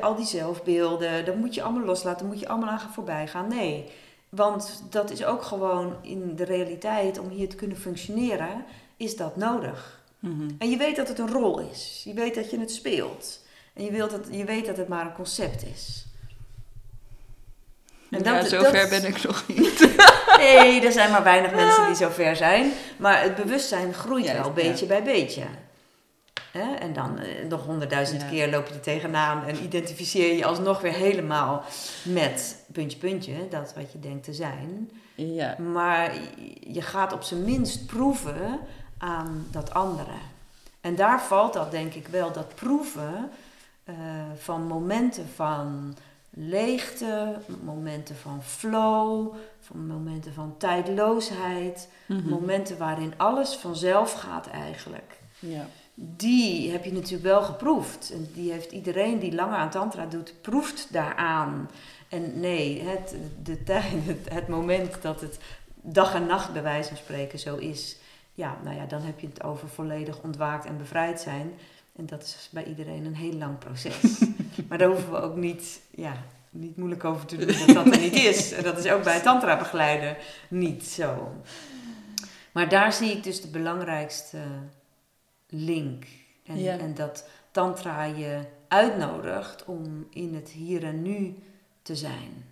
al die zelfbeelden, dat moet je allemaal loslaten, dat moet je allemaal aan gaan voorbij gaan. Nee, want dat is ook gewoon in de realiteit om hier te kunnen functioneren. is dat nodig. Mhm. En je weet dat het een rol is. Je weet dat je het speelt. En je, wilt dat, je weet dat het maar een concept is. En ja, dat- zover dat- ben ik nog *laughs* niet. Nee, er zijn maar weinig mensen die zo ver zijn. Maar het bewustzijn groeit wel beetje bij beetje. Hè? En dan eh, nog honderdduizend Ja. keer loop je er tegenaan en identificeer je alsnog weer helemaal met puntje, puntje, dat wat je denkt te zijn. ja. Maar je gaat op zijn minst proeven aan dat andere. En daar valt dat denk ik wel, dat proeven eh, van momenten van leegte, momenten van flow, van momenten van tijdloosheid, Mhm. momenten waarin alles vanzelf gaat eigenlijk. ja. Die heb je natuurlijk wel geproefd. En die heeft iedereen die langer aan tantra doet, proeft daaraan. En nee, het, de tijd, *laughs* het, het moment dat het dag en nacht bij wijze van spreken zo is, ja, nou ja, dan heb je het over volledig ontwaakt en bevrijd zijn. En dat is bij iedereen een heel lang proces. *laughs* maar daar hoeven we ook niet, ja, niet moeilijk over te doen dat dat er niet is. En *laughs* dat is ook bij het tantra begeleiden niet zo. Maar daar zie ik dus de belangrijkste link. En, Ja. en dat tantra je uitnodigt om in het hier en nu te zijn.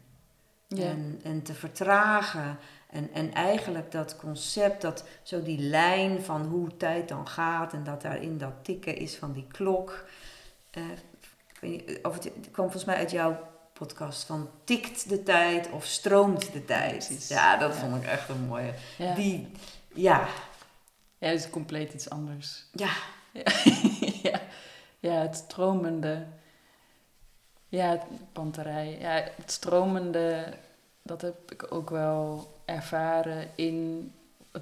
Ja. En, en te vertragen. En, en eigenlijk dat concept, dat zo die lijn van hoe tijd dan gaat en dat daarin dat tikken is van die klok. Ik weet niet, of het, het kwam volgens mij uit jouw podcast van tikt de tijd of stroomt de tijd. Precies. Ja, dat Ja. vond ik echt een mooie. Ja. Die, ja, ja, het is compleet iets anders. ja, ja. *laughs* ja, het stromende. Ja, het panterij. Ja, het stromende, dat heb ik ook wel ervaren in,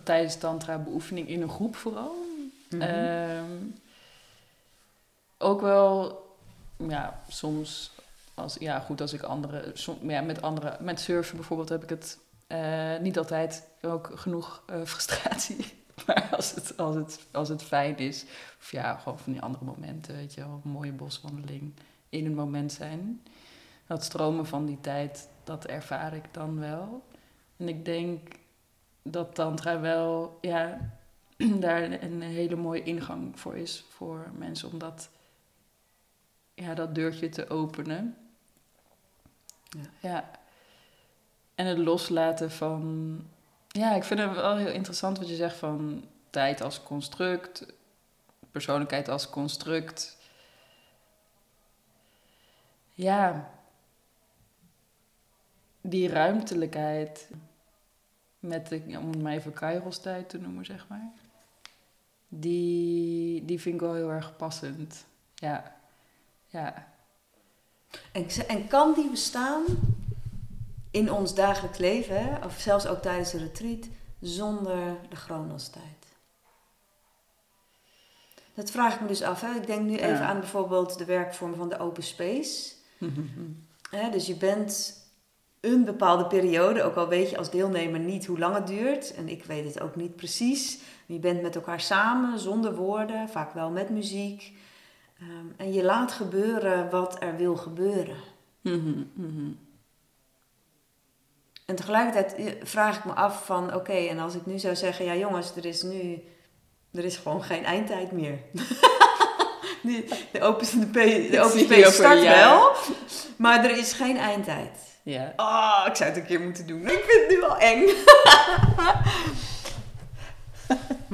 tijdens tantra beoefening in een groep vooral. Mhm. Ehm, ook wel, ja, soms, als, ja, goed als ik andere, som, ja, met andere, met surfen bijvoorbeeld heb ik het eh, niet altijd ook genoeg eh, *laughs* frustratie. Maar als het, als, het, als het fijn is, of ja, gewoon van die andere momenten, weet je wel, een mooie boswandeling in een moment zijn. Dat stromen van die tijd, dat ervaar ik dan wel. En ik denk dat tantra wel, ja, *clears throat* daar een hele mooie ingang voor is voor mensen om dat, ja, dat deurtje te openen. Ja. ja. En het loslaten van. Ja, ik vind het wel heel interessant wat je zegt van tijd als construct, persoonlijkheid als construct. Ja, die ruimtelijkheid met de, om het maar even Kairos tijd te noemen, zeg maar. Die, die vind ik wel heel erg passend. Ja, ja. En, en kan die bestaan in ons dagelijks leven, hè? of zelfs ook tijdens de retreat, zonder de chronostijd? Dat vraag ik me dus af. Hè? Ik denk nu Ja. even aan bijvoorbeeld de werkvorm van de open space. *laughs* Hè, dus je bent een bepaalde periode, ook al weet je als deelnemer niet hoe lang het duurt, en ik weet het ook niet precies. Je bent met elkaar samen, zonder woorden, vaak wel met muziek. Ehm, en je laat gebeuren wat er wil gebeuren. Mhm, mhm. En tegelijkertijd eh, vraag ik me af van, oké, en als ik nu zou zeggen, ja jongens, er is nu, er is gewoon geen eindtijd meer. *laughs* De, de open, de, open space start wel, maar er is geen eindtijd. Ja. Oh, ik zou het een keer moeten doen. Ik vind het nu al eng. *laughs*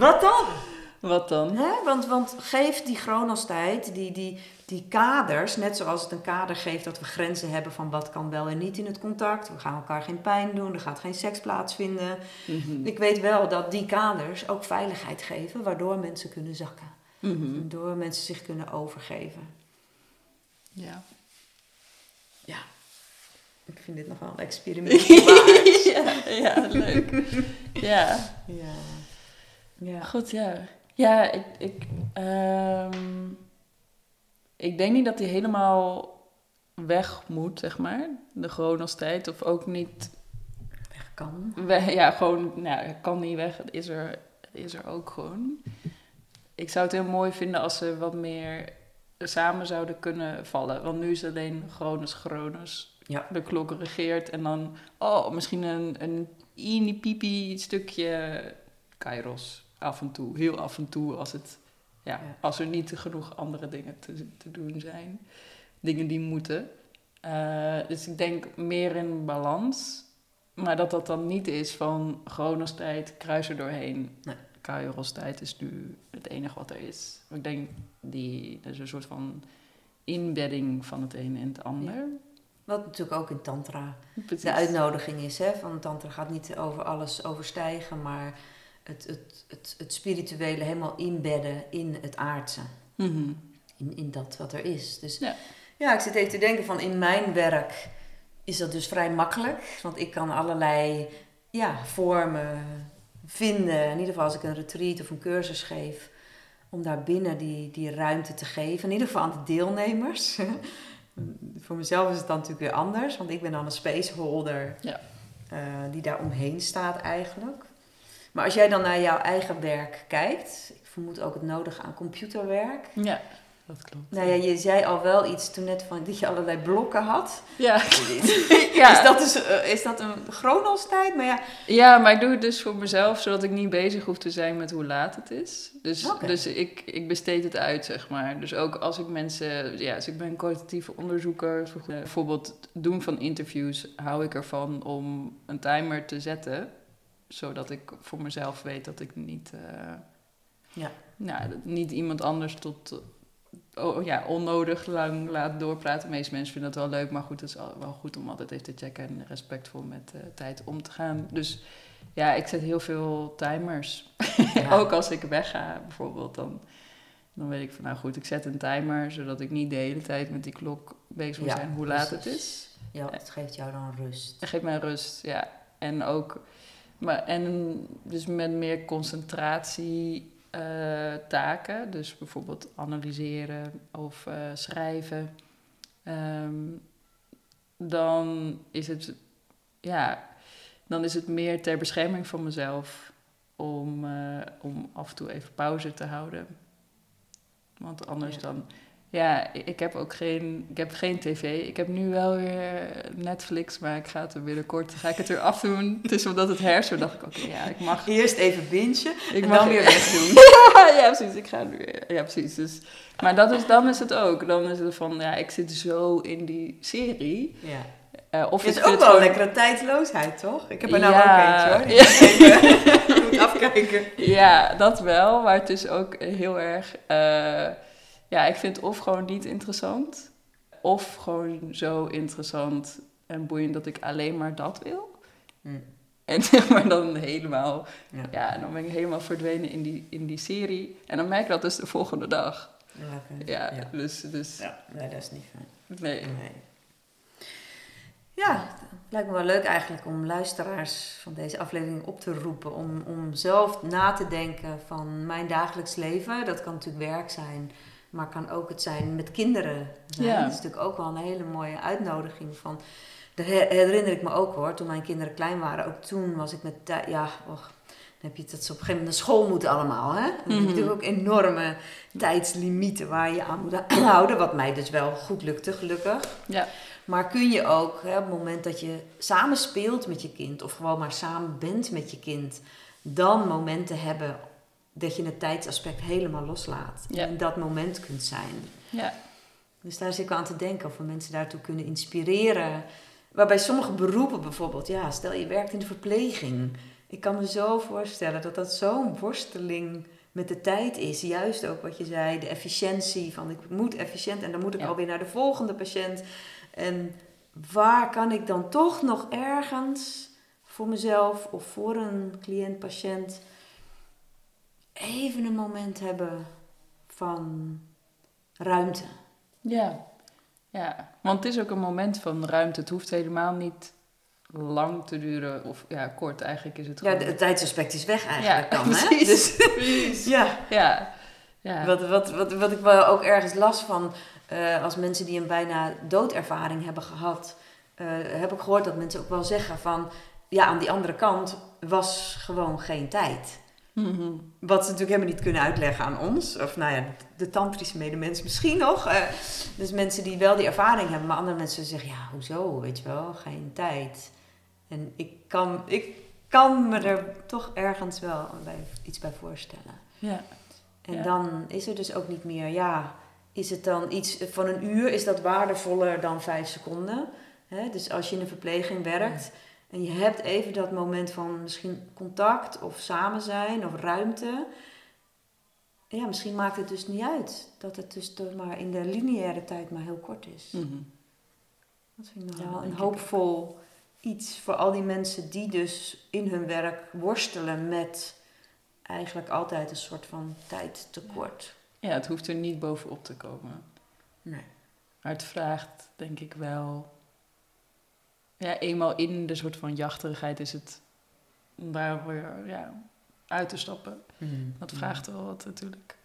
Wat dan? Wat dan? Hè? Want, want geef die chronostijd, die, die, die kaders, net zoals het een kader geeft dat we grenzen hebben van wat kan wel en niet in het contact. We gaan elkaar geen pijn doen, er gaat geen seks plaatsvinden. Mhm. Ik weet wel dat die kaders ook veiligheid geven, waardoor mensen kunnen zakken. Mhm. Waardoor mensen zich kunnen overgeven. Ja, ik vind dit nog wel een *laughs* experiment waard. ja, ja, leuk. ja. Ja. Ja. Goed, ja. Ja, ik, ik, ehm, ik denk niet dat die helemaal weg moet, zeg maar. De chronostijd. Of ook niet... Kan. We, ja, gewoon... Nou, kan niet weg. Het is er, is er ook gewoon. Ik zou het heel mooi vinden als ze wat meer samen zouden kunnen vallen. Want nu is het alleen chronos, chronos. Ja. De klok regeert. En dan... Oh, misschien een, een ini pipi stukje kairos. af en toe, heel af en toe, als, het, ja, als er niet genoeg andere dingen te, te doen zijn. Dingen die moeten. Uh, dus ik denk meer in balans. Maar dat dat dan niet is van Chronos-tijd, kruis er doorheen. Nee. Kairos-tijd is nu het enige wat er is. Ik denk, die, dat is een soort van inbedding van het een en het ander. Wat natuurlijk ook in Tantra de uitnodiging is. Hè? Van Tantra gaat niet over alles overstijgen, maar het, het, het, het spirituele helemaal inbedden in het aardse. Mhm. in, in dat wat er is. Dus ja. ja, ik zit even te denken van in mijn werk is dat dus vrij makkelijk. Want ik kan allerlei ja, vormen vinden. In ieder geval als ik een retreat of een cursus geef. Om daar binnen die, die ruimte te geven. In ieder geval aan de deelnemers. *laughs* Voor mezelf is het dan natuurlijk weer anders. Want ik ben dan een spaceholder. Ja. Uh, die daar omheen staat eigenlijk. Maar als jij dan naar jouw eigen werk kijkt. Ik vermoed ook het nodige aan computerwerk. Ja dat klopt. Nou ja, je zei al wel iets toen net van dat je allerlei blokken had. Ja. *laughs* ja. Is, dat dus, uh, is dat een chronostijd? Maar ja. ja, maar ik doe het dus voor mezelf, zodat ik niet bezig hoef te zijn met hoe laat het is. Dus, dus ik, ik besteed het uit, zeg maar. Dus ook als ik mensen... Ja, dus ik ben kwalitatieve onderzoeker. Bijvoorbeeld het doen van interviews hou ik ervan om een timer te zetten. Zodat ik voor mezelf weet dat ik niet... Uh, ja. Nou, niet iemand anders tot oh, ja, onnodig lang laat doorpraten. De meeste mensen vinden dat wel leuk, maar goed, het is wel goed om altijd even te checken en respectvol met uh, tijd om te gaan. Dus ja, ik zet heel veel timers. *laughs* Ook als ik wegga bijvoorbeeld, dan, dan weet ik van nou goed, ik zet een timer zodat ik niet de hele tijd met die klok bezig moet zijn hoe laat het is. Ja, het geeft jou dan rust. Het geeft mij rust, ja. En ook, maar, en dus met meer concentratie uh, taken, dus bijvoorbeeld analyseren of uh, schrijven, um, dan is het, ja, dan is het meer ter bescherming van mezelf om, uh, om af en toe even pauze te houden. Want anders dan ja, ik heb ook geen, ik heb geen tv. Ik heb nu wel weer Netflix, maar ik ga het er binnenkort, ga ik het er afdoen. *laughs* Het is omdat het herfst, dacht ik, oké, ja, ik mag... Eerst even bingen ik en mag dan weer *laughs* wegdoen. ja, *laughs* ja, precies, ik ga nu weer, ja, precies. Dus, maar dat is, dan is het ook, dan is het van, ja, ik zit zo in die serie. Ja. Uh, of het is ook wel een lekkere tijdloosheid, toch? Ik heb er nou ook eentje, hoor. moet afkijken. Ja, dat wel, maar het is ook heel erg... Uh, ja, ik vind of gewoon niet interessant, of gewoon zo interessant en boeiend dat ik alleen maar dat wil. Hmm. En *laughs* zeg maar dan helemaal, ja. ja. dan ben ik helemaal verdwenen in die, in die serie. En dan merk ik dat dus de volgende dag. Ja, ja, Dus, dus... Ja, nee, dat is niet fijn. Nee. nee. Ja, het lijkt me wel leuk eigenlijk om luisteraars van deze aflevering op te roepen. Om, om zelf na te denken van mijn dagelijks leven. Dat kan natuurlijk werk zijn maar kan ook het zijn met kinderen. Ja. Dat is natuurlijk ook wel een hele mooie uitnodiging van. Herinner ik me ook hoor, toen mijn kinderen klein waren. Ook toen was ik met. Ja, och, dan heb je dat ze op een gegeven moment naar school moeten allemaal. Hè? Dan heb je mhm. natuurlijk ook enorme tijdslimieten waar je aan moet houden. Wat mij dus wel goed lukte, gelukkig. Ja. Maar kun je ook hè, op het moment dat je samen speelt met je kind, of gewoon maar samen bent met je kind, dan momenten hebben dat je het tijdsaspect helemaal loslaat. En in dat moment kunt zijn. Ja. Dus daar zit ik aan te denken of we mensen daartoe kunnen inspireren. Waarbij sommige beroepen bijvoorbeeld, ja, stel je werkt in de verpleging. Ik kan me zo voorstellen dat dat zo'n worsteling met de tijd is. Juist ook wat je zei, de efficiëntie van ik moet efficiënt en dan moet ik alweer naar de volgende patiënt. En waar kan ik dan toch nog ergens voor mezelf of voor een cliënt, patiënt even een moment hebben van ruimte. Ja. ja, want het is ook een moment van ruimte. Het hoeft helemaal niet lang te duren, of ja, kort eigenlijk is het gewoon... Ja, het tijdsaspect is weg eigenlijk ja, dan, hè? Dus, *laughs* precies. *laughs* ja. ja. ja. Wat, wat, wat, wat ik wel ook ergens last van, uh, als mensen die een bijna doodervaring hebben gehad, uh, heb ik gehoord dat mensen ook wel zeggen van, ja, aan die andere kant was gewoon geen tijd. Mhm. Wat ze natuurlijk helemaal niet kunnen uitleggen aan ons. Of nou ja, de tantrische medemens misschien nog. Uh, dus mensen die wel die ervaring hebben. Maar andere mensen zeggen, ja, hoezo? Weet je wel, geen tijd. En ik kan, ik kan me er toch ergens wel bij, iets bij voorstellen. Ja. En Ja. dan is er dus ook niet meer, ja, is het dan iets van een uur, is dat waardevoller dan vijf seconden? Hè? Dus als je in een verpleging werkt en je hebt even dat moment van misschien contact of samen zijn of ruimte. Ja, misschien maakt het dus niet uit dat het dus maar in de lineaire tijd maar heel kort is. Mhm. Dat vind ik nog Ja, wel een hoopvol iets voor al die mensen die dus in hun werk worstelen met eigenlijk altijd een soort van tijdtekort. Ja, het hoeft er niet bovenop te komen. Nee. Maar het vraagt, denk ik wel. Ja, eenmaal in de soort van jachterigheid is het om daar weer ja, uit te stappen. Dat vraagt wel wat natuurlijk.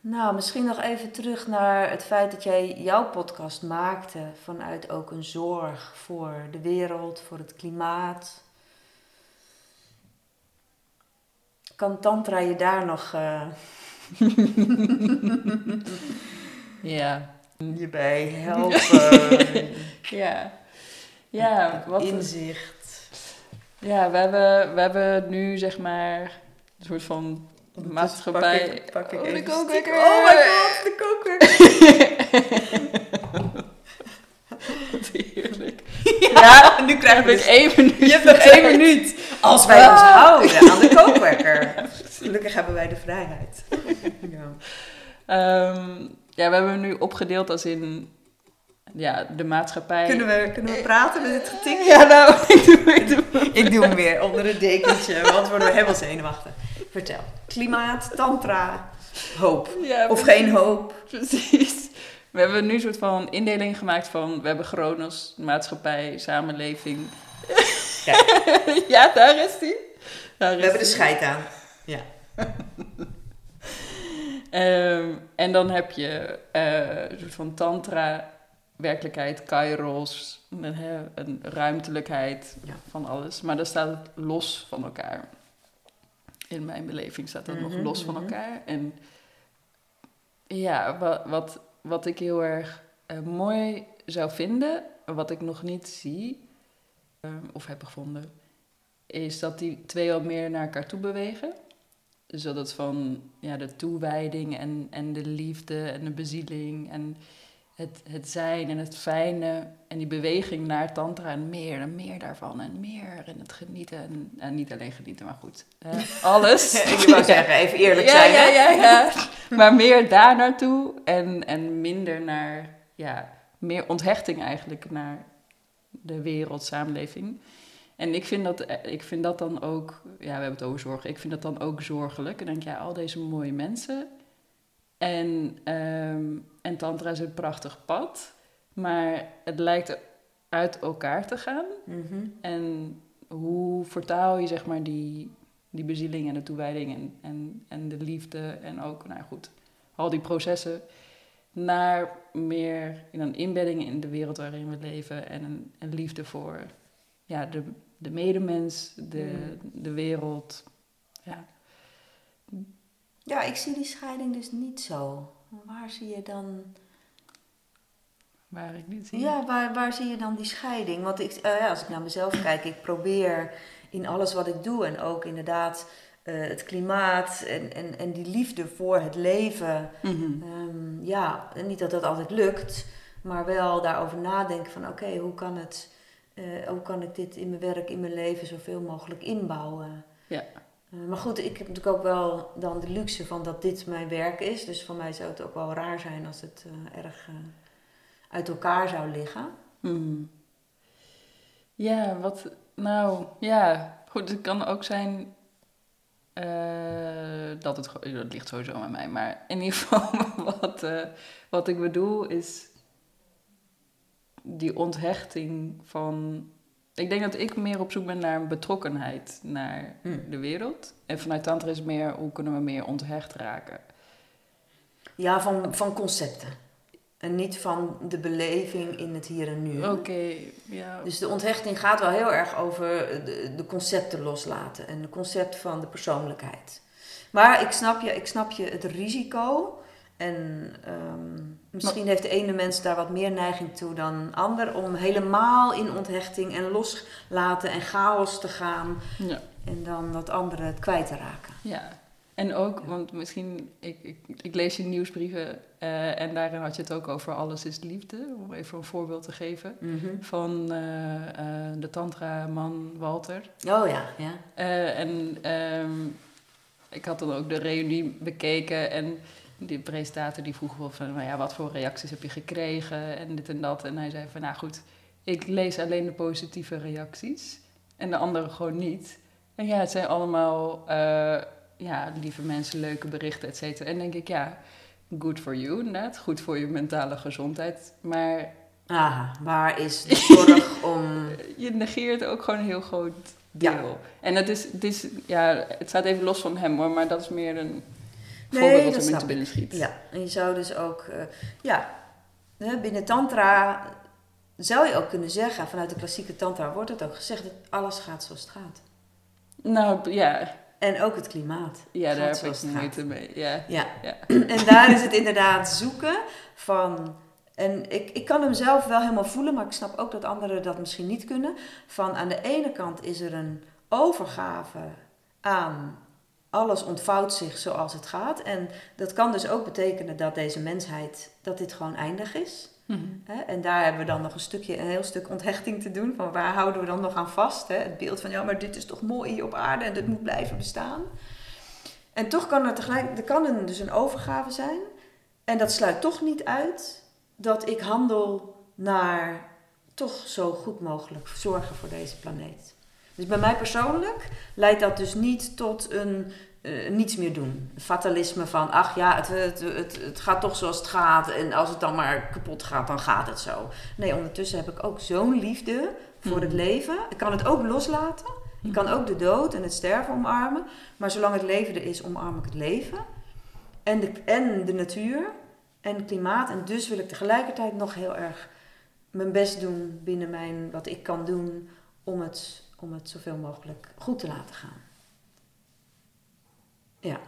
Nou, misschien nog even terug naar het feit dat jij jouw podcast maakte vanuit ook een zorg voor de wereld, voor het klimaat. Kan Tantra je daar nog eh, *laughs* *laughs* Ja. Je bij *laughs* helpen? Ja. Ja, wat, Inzicht. ja we, hebben, we hebben nu zeg maar een soort van maatschappij. Pak ik, pak ik Oh, de kookwekker. Oh my god, de kookwekker. Heerlijk. Ja, nu krijg ik één minuut. Je hebt nog één *laughs* minuut. Als wij ons houden aan de *laughs* kookwekker. Gelukkig hebben wij de vrijheid. Ja. Ehm, ja, we hebben hem nu opgedeeld als in ja, de maatschappij. Kunnen, we, kunnen we praten met dit getik? Ja, nou, *laughs* ik doe, ik doe. Ik doe hem weer onder een dekentje, want worden we helemaal zenuwachtig. Vertel. Klimaat, tantra, hoop. Ja, Of precies. geen hoop. Precies. We hebben nu een soort van indeling gemaakt van... We hebben Chronos, maatschappij, samenleving. Kijk. *laughs* ja, daar is die. Daar is We hebben de scheid aan. Ja. *laughs* Ehm, en dan heb je eh, een soort van tantra, werkelijkheid, kairos, een, een ruimtelijkheid Ja. van alles. Maar dat staat het los van elkaar. In mijn beleving staat dat nog Mhm, los van mhm. elkaar. En ja, wat, wat, wat ik heel erg eh, mooi zou vinden, wat ik nog niet zie ehm, of heb gevonden, is dat die twee wat meer naar elkaar toe bewegen. Dus dat het van ja, de toewijding en, en de liefde en de bezieling en het, het zijn en het fijne en die beweging naar tantra en meer en meer daarvan en meer en het genieten en, en niet alleen genieten, maar goed, eh, *laughs* alles. Ik wou zeggen, even eerlijk ja, zijn. ja, hè? ja, ja. *laughs* maar meer daar naartoe en, en minder naar, ja, meer onthechting eigenlijk naar de wereld, samenleving. En ik vind, dat, eh, ik vind dat dan ook, ja, we hebben het over zorg, ik vind dat dan ook zorgelijk. En denk, ja, al deze mooie mensen. En, ehm, en Tantra is een prachtig pad, maar het lijkt uit elkaar te gaan. Mhm. En hoe vertaal je zeg maar die, die bezieling en de toewijding en, en, en de liefde en ook, nou goed, al die processen naar meer in een inbedding in de wereld waarin we leven en een, een liefde voor ja, de, de medemens, de, de wereld. Ja. Ja, ik zie die scheiding dus niet zo. Waar zie je dan... Waar ik niet zie. Ja, waar, waar zie je dan die scheiding? Want ik, eh, ja, als ik naar mezelf kijk, ik probeer in alles wat ik doe en ook inderdaad eh, het klimaat en, en, en die liefde voor het leven. Mhm. Ehm, ja, en niet dat dat altijd lukt, maar wel daarover nadenken van oké, hoe kan het, eh, hoe kan ik dit in mijn werk, in mijn leven zoveel mogelijk inbouwen? Ja. Eh, maar goed, ik heb natuurlijk ook wel dan de luxe van dat dit mijn werk is. Dus voor mij zou het ook wel raar zijn als het eh, erg uit elkaar zou liggen. Mhm. Ja, wat. Nou, ja. Goed, het kan ook zijn. dat het. Dat ligt sowieso aan mij. Maar in ieder geval, *laughs* wat, wat ik bedoel is. Die onthechting van. Ik denk dat ik meer op zoek ben naar een betrokkenheid naar Hmm. de wereld. En vanuit Tantra is meer hoe kunnen we meer onthecht raken. Ja, van, van concepten. En niet van de beleving in het hier en nu. Oké, ja. Dus de onthechting gaat wel heel erg over de, de concepten loslaten en het concept van de persoonlijkheid. Maar ik snap je, ik snap je het risico En ehm, misschien heeft de ene mens daar wat meer neiging toe dan de ander om helemaal in onthechting en loslaten en chaos te gaan. Ja. En dan dat andere het kwijt te raken. Ja, en ook, want misschien, ik, ik, ik lees je nieuwsbrieven uh, en daarin had je het ook over alles is liefde, om even een voorbeeld te geven, mhm. van uh, uh, de tantra-man Walter. Oh ja, ja. en um, ik had dan ook de reunie bekeken en die presentator die vroeg wel van, nou ja, wat voor reacties heb je gekregen en dit en dat. En hij zei van, nou goed, ik lees alleen de positieve reacties en de andere gewoon niet. En ja, het zijn allemaal ja, lieve mensen, leuke berichten, et cetera. En denk ik, ja, good for you inderdaad. Goed voor je mentale gezondheid. Maar... Aha, waar is de *laughs* zorg om... Je negeert ook gewoon een heel groot deel. Ja. En het is, het is, ja, het staat even los van hem hoor, maar dat is meer een nee, voorbeeld er te binnen schiet. Ja, en je zou dus ook, uh, ja, binnen tantra zou je ook kunnen zeggen, vanuit de klassieke tantra wordt het ook gezegd, dat alles gaat zoals het gaat. Nou, ja, en ook het klimaat. Ja, daar heb ik moeite mee. Ja. Ja. ja. *clears throat* En daar is het inderdaad zoeken van. En ik, ik kan hem zelf wel helemaal voelen, maar ik snap ook dat anderen dat misschien niet kunnen. Van aan de ene kant is er een overgave aan alles ontvouwt zich zoals het gaat. En dat kan dus ook betekenen dat deze mensheid, dat dit gewoon eindig is. Mhm. En daar hebben we dan nog een stukje, een heel stuk onthechting te doen. Van waar houden we dan nog aan vast? Hè? Het beeld van ja, maar dit is toch mooi hier op aarde en dit moet blijven bestaan. En toch kan er tegelijk, er kan een, dus een overgave zijn. En dat sluit toch niet uit dat ik handel naar toch zo goed mogelijk zorgen voor deze planeet. Dus bij mij persoonlijk leidt dat dus niet tot een uh, niets meer doen. Fatalisme van, ach ja, het, het, het, het, gaat toch zoals het gaat. En als het dan maar kapot gaat, dan gaat het zo. Nee, ondertussen heb ik ook zo'n liefde voor het mhm. leven. Ik kan het ook loslaten. Ik kan ook de dood en het sterven omarmen. Maar zolang het leven er is, omarm ik het leven. En de, en de natuur en het klimaat. En dus wil ik tegelijkertijd nog heel erg mijn best doen binnen mijn, wat ik kan doen om het, om het zoveel mogelijk goed te laten gaan. Ja.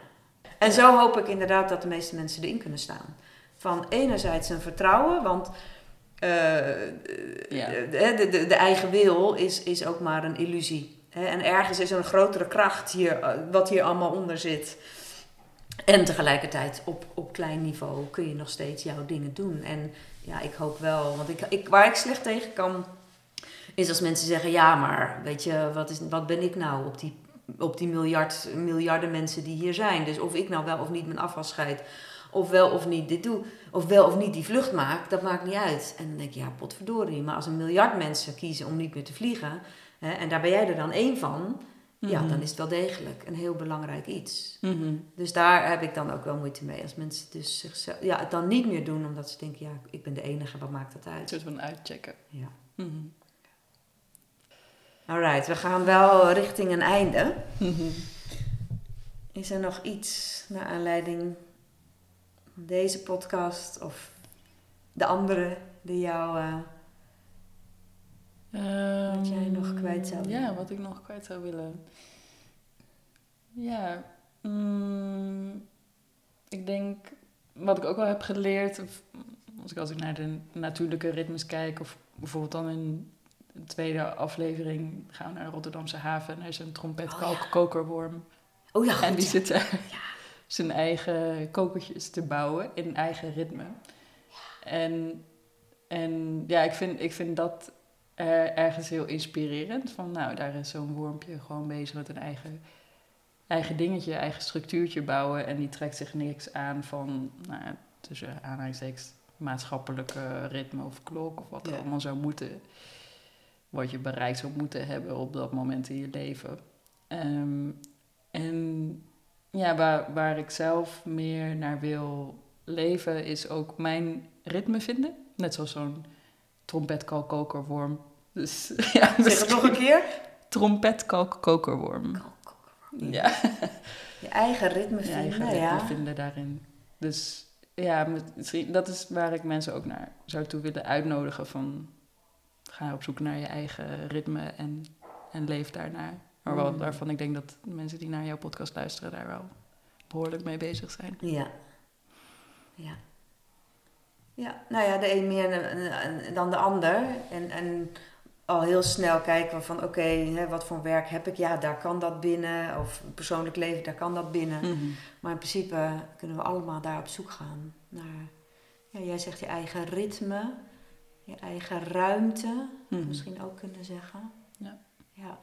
En zo hoop ik inderdaad dat de meeste mensen erin kunnen staan. Van enerzijds een vertrouwen, want uh, ja. de, de, de, eigen wil is, is ook maar een illusie. En ergens is er een grotere kracht hier, eh, wat hier allemaal onder zit. En tegelijkertijd op, op klein niveau kun je nog steeds jouw dingen doen. En ja, ik hoop wel, want ik, ik, waar ik slecht tegen kan, is als mensen zeggen: ja, maar weet je, wat, is, wat ben ik nou op die op die miljard, miljarden mensen die hier zijn. Dus of ik nou wel of niet mijn afval scheid, of wel of niet dit doe, of wel of niet die vlucht maak, dat maakt niet uit. En dan denk je, ja, potverdorie. Maar als een miljard mensen kiezen om niet meer te vliegen, hè, en daar ben jij er dan één van, ja, mhm. dan is het wel degelijk een heel belangrijk iets. Mhm. Dus daar heb ik dan ook wel moeite mee. Als mensen dus zichzelf, ja, het dan niet meer doen, omdat ze denken, ja, ik ben de enige, wat maakt dat uit? Een soort van uitchecken. Ja. Mhm. Alright, we gaan wel richting een einde. Mhm. Is er nog iets naar aanleiding van deze podcast of de andere die jou. Uh, wat jij nog ehm, kwijt zou willen? Ja, wat ik nog kwijt zou willen. Ja, mm, ik denk wat ik ook wel heb geleerd, als ik, als ik naar de natuurlijke ritmes kijk, of bijvoorbeeld dan in de tweede aflevering gaan we naar de Rotterdamse haven en er is een trompetkokerworm. Oh, oh ja, En die zit ja. zijn eigen kokertjes te bouwen in eigen ritme. Ja. En, en ja, ik vind, ik vind dat ergens heel inspirerend. Van nou, daar is zo'n wormpje gewoon bezig met een eigen, eigen dingetje, eigen structuurtje bouwen. En die trekt zich niks aan van, nou, tussen aanhalingstekens, maatschappelijke ritme of klok of wat er allemaal zou moeten wat je bereikt zou moeten hebben op dat moment in je leven. Ehm, en ja, waar, waar ik zelf meer naar wil leven, is ook mijn ritme vinden. Net zoals zo'n trompetkalkokerworm. Dus, *laughs* ja, zeg het nog een keer. Trompetkalkokerworm. Ja. *laughs* Je eigen ritme vinden, je eigen ritme vinden daarin. Dus ja, dat is waar ik mensen ook naar zou toe willen uitnodigen van ga op zoek naar je eigen ritme en, en leef daarnaar. Maar wel, mm. waarvan ik denk dat mensen die naar jouw podcast luisteren daar wel behoorlijk mee bezig zijn. Ja. Ja. Ja, nou ja, de een meer dan de ander. En, en al heel snel kijken van oké, wat voor werk heb ik? Ja, daar kan dat binnen. Of persoonlijk leven, daar kan dat binnen. Mhm. Maar in principe kunnen we allemaal daar op zoek gaan naar, ja, jij zegt je eigen ritme, je eigen ruimte, Mhm. misschien ook kunnen zeggen. Ja. Ja.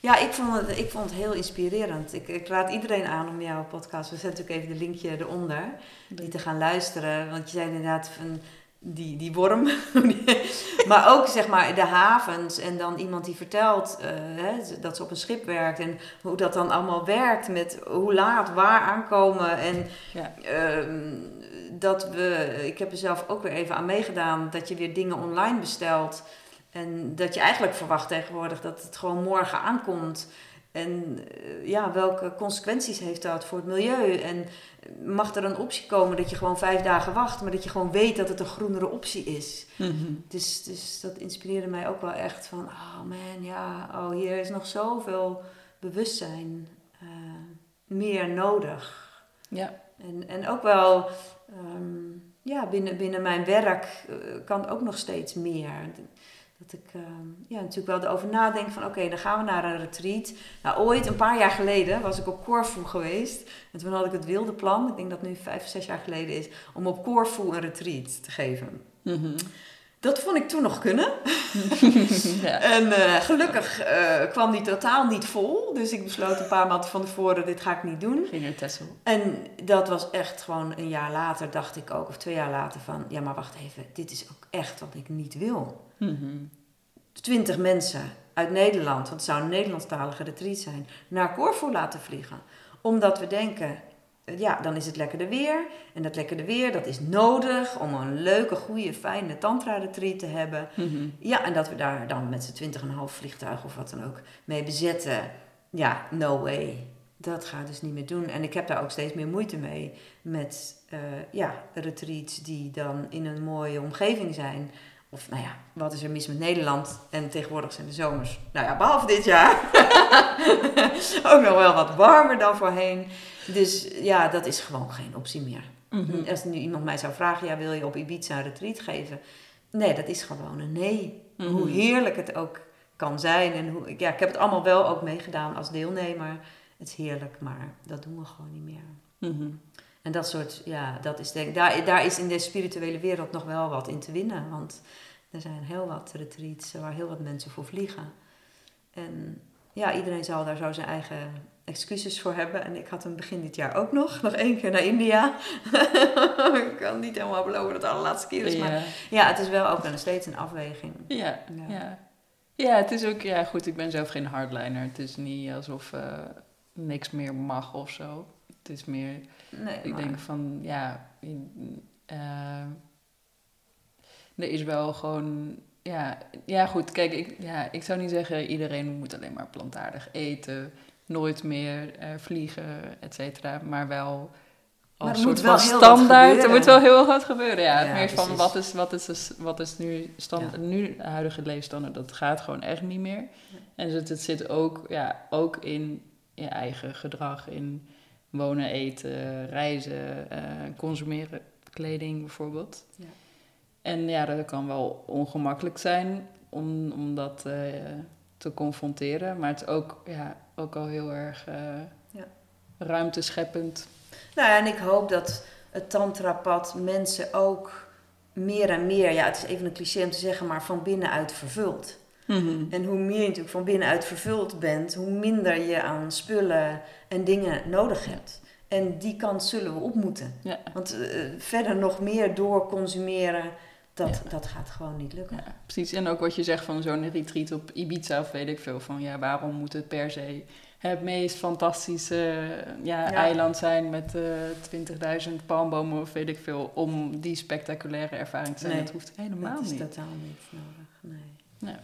Ja, ik vond het, ik vond het heel inspirerend. Ik, ik raad iedereen aan om jouw podcast, we zetten natuurlijk even de linkje eronder, die te gaan luisteren. Want je zei inderdaad van die, die worm. *laughs* maar ook zeg maar de havens en dan iemand die vertelt eh, hè, dat ze op een schip werkt. En hoe dat dan allemaal werkt met hoe laat, waar aankomen. En Ja. ehm, dat we, ik heb er zelf ook weer even aan meegedaan, dat je weer dingen online bestelt. En dat je eigenlijk verwacht tegenwoordig dat het gewoon morgen aankomt. En eh, ja, welke consequenties heeft dat voor het milieu? En mag er een optie komen dat je gewoon vijf dagen wacht, maar dat je gewoon weet dat het een groenere optie is? Mhm. Dus, dus dat inspireerde mij ook wel echt van, oh man, ja, oh, hier is nog zoveel bewustzijn eh, meer nodig. Ja. En, en ook wel, ehm, ja, binnen, binnen mijn werk eh, kan ook nog steeds meer. Dat ik ehm, ja, natuurlijk wel erover nadenk van oké, dan gaan we naar een retreat. Nou, ooit, een paar jaar geleden, was ik op Corfu geweest. En toen had ik het wilde plan, ik denk dat nu vijf, zes jaar geleden is, om op Corfu een retreat te geven. Mhm. Dat vond ik toen nog kunnen. *laughs* ja. En eh, gelukkig eh, kwam die totaal niet vol. Dus ik besloot een paar maanden van tevoren, dit ga ik niet doen. Ging er Tessel. En dat was echt gewoon een jaar later, dacht ik ook, of twee jaar later, van ja, maar wacht even, dit is ook echt wat ik niet wil. Mhm. Twintig mensen uit Nederland, want het zou een Nederlandstalige retreat zijn, naar Corfu laten vliegen. Omdat we denken, ja, dan is het lekkerder weer. En dat lekkerder weer, dat is nodig om een leuke, goede, fijne tantra-retreat te hebben. Mhm. Ja, en dat we daar dan met z'n twintig en een half vliegtuig of wat dan ook mee bezetten. Ja, no way. Dat gaat dus niet meer doen. En ik heb daar ook steeds meer moeite mee met eh, ja, retreats die dan in een mooie omgeving zijn. Of nou ja, wat is er mis met Nederland? En tegenwoordig zijn de zomers, nou ja, behalve dit jaar, *laughs* ook nog wel wat warmer dan voorheen. Dus ja, dat is gewoon geen optie meer. Mhm. Als nu iemand mij zou vragen, ja, wil je op Ibiza een retreat geven? Nee, dat is gewoon een nee. Mhm. Hoe heerlijk het ook kan zijn. En hoe, ja, ik heb het allemaal wel ook meegedaan als deelnemer. Het is heerlijk, maar dat doen we gewoon niet meer. Mhm. En dat soort, ja, dat is denk, daar, daar is in de spirituele wereld nog wel wat in te winnen. Want er zijn heel wat retreats waar heel wat mensen voor vliegen. En ja, iedereen zal daar zo zijn eigen excuses voor hebben. En ik had hem begin dit jaar ook nog, nog één keer naar India. *laughs* ik kan niet helemaal beloven dat het de allerlaatste keer is. Maar Ja. ja, het is wel ook nog steeds een afweging. Ja, Ja. ja. ja. het is ook, ja goed, ik ben zelf geen hardliner. Het is niet alsof eh, niks meer mag of zo. Het is meer, Nee, ik maar- denk van, ja, eh, er is wel gewoon, ja, ja goed, kijk, ik, ja, ik zou niet zeggen iedereen moet alleen maar plantaardig eten, nooit meer eh, vliegen, et cetera, maar wel Maar als er soort moet wel van standaard. Er moet wel heel wat gebeuren, ja. Ja, meer van wat is, wat is, wat is nu, stand, Ja. nu de huidige leefstandaard, dat gaat gewoon echt niet meer. En het, het zit ook, ja, ook in je eigen gedrag, in wonen, eten, reizen, eh, consumeren, kleding bijvoorbeeld. Ja. En ja, dat kan wel ongemakkelijk zijn om, om dat eh, te confronteren, maar het is ook, ja, ook al heel erg eh Ja. ruimtescheppend. Nou ja, en ik hoop dat het tantrapad mensen ook meer en meer, ja, het is even een cliché om te zeggen, maar van binnenuit vervult. En hoe meer je natuurlijk van binnenuit vervuld bent, hoe minder je aan spullen en dingen nodig hebt. En die kant zullen we op moeten. Ja. Want eh, verder nog meer doorconsumeren, dat, dat gaat gewoon niet lukken. Ja, precies. En ook wat je zegt van zo'n retreat op Ibiza of weet ik veel van ja, waarom moet het per se het meest fantastische ja, eiland zijn met eh 20.000 palmbomen of weet ik veel om die spectaculaire ervaring te zijn. Nee, dat hoeft helemaal dat is niet. totaal niet nodig. Nee.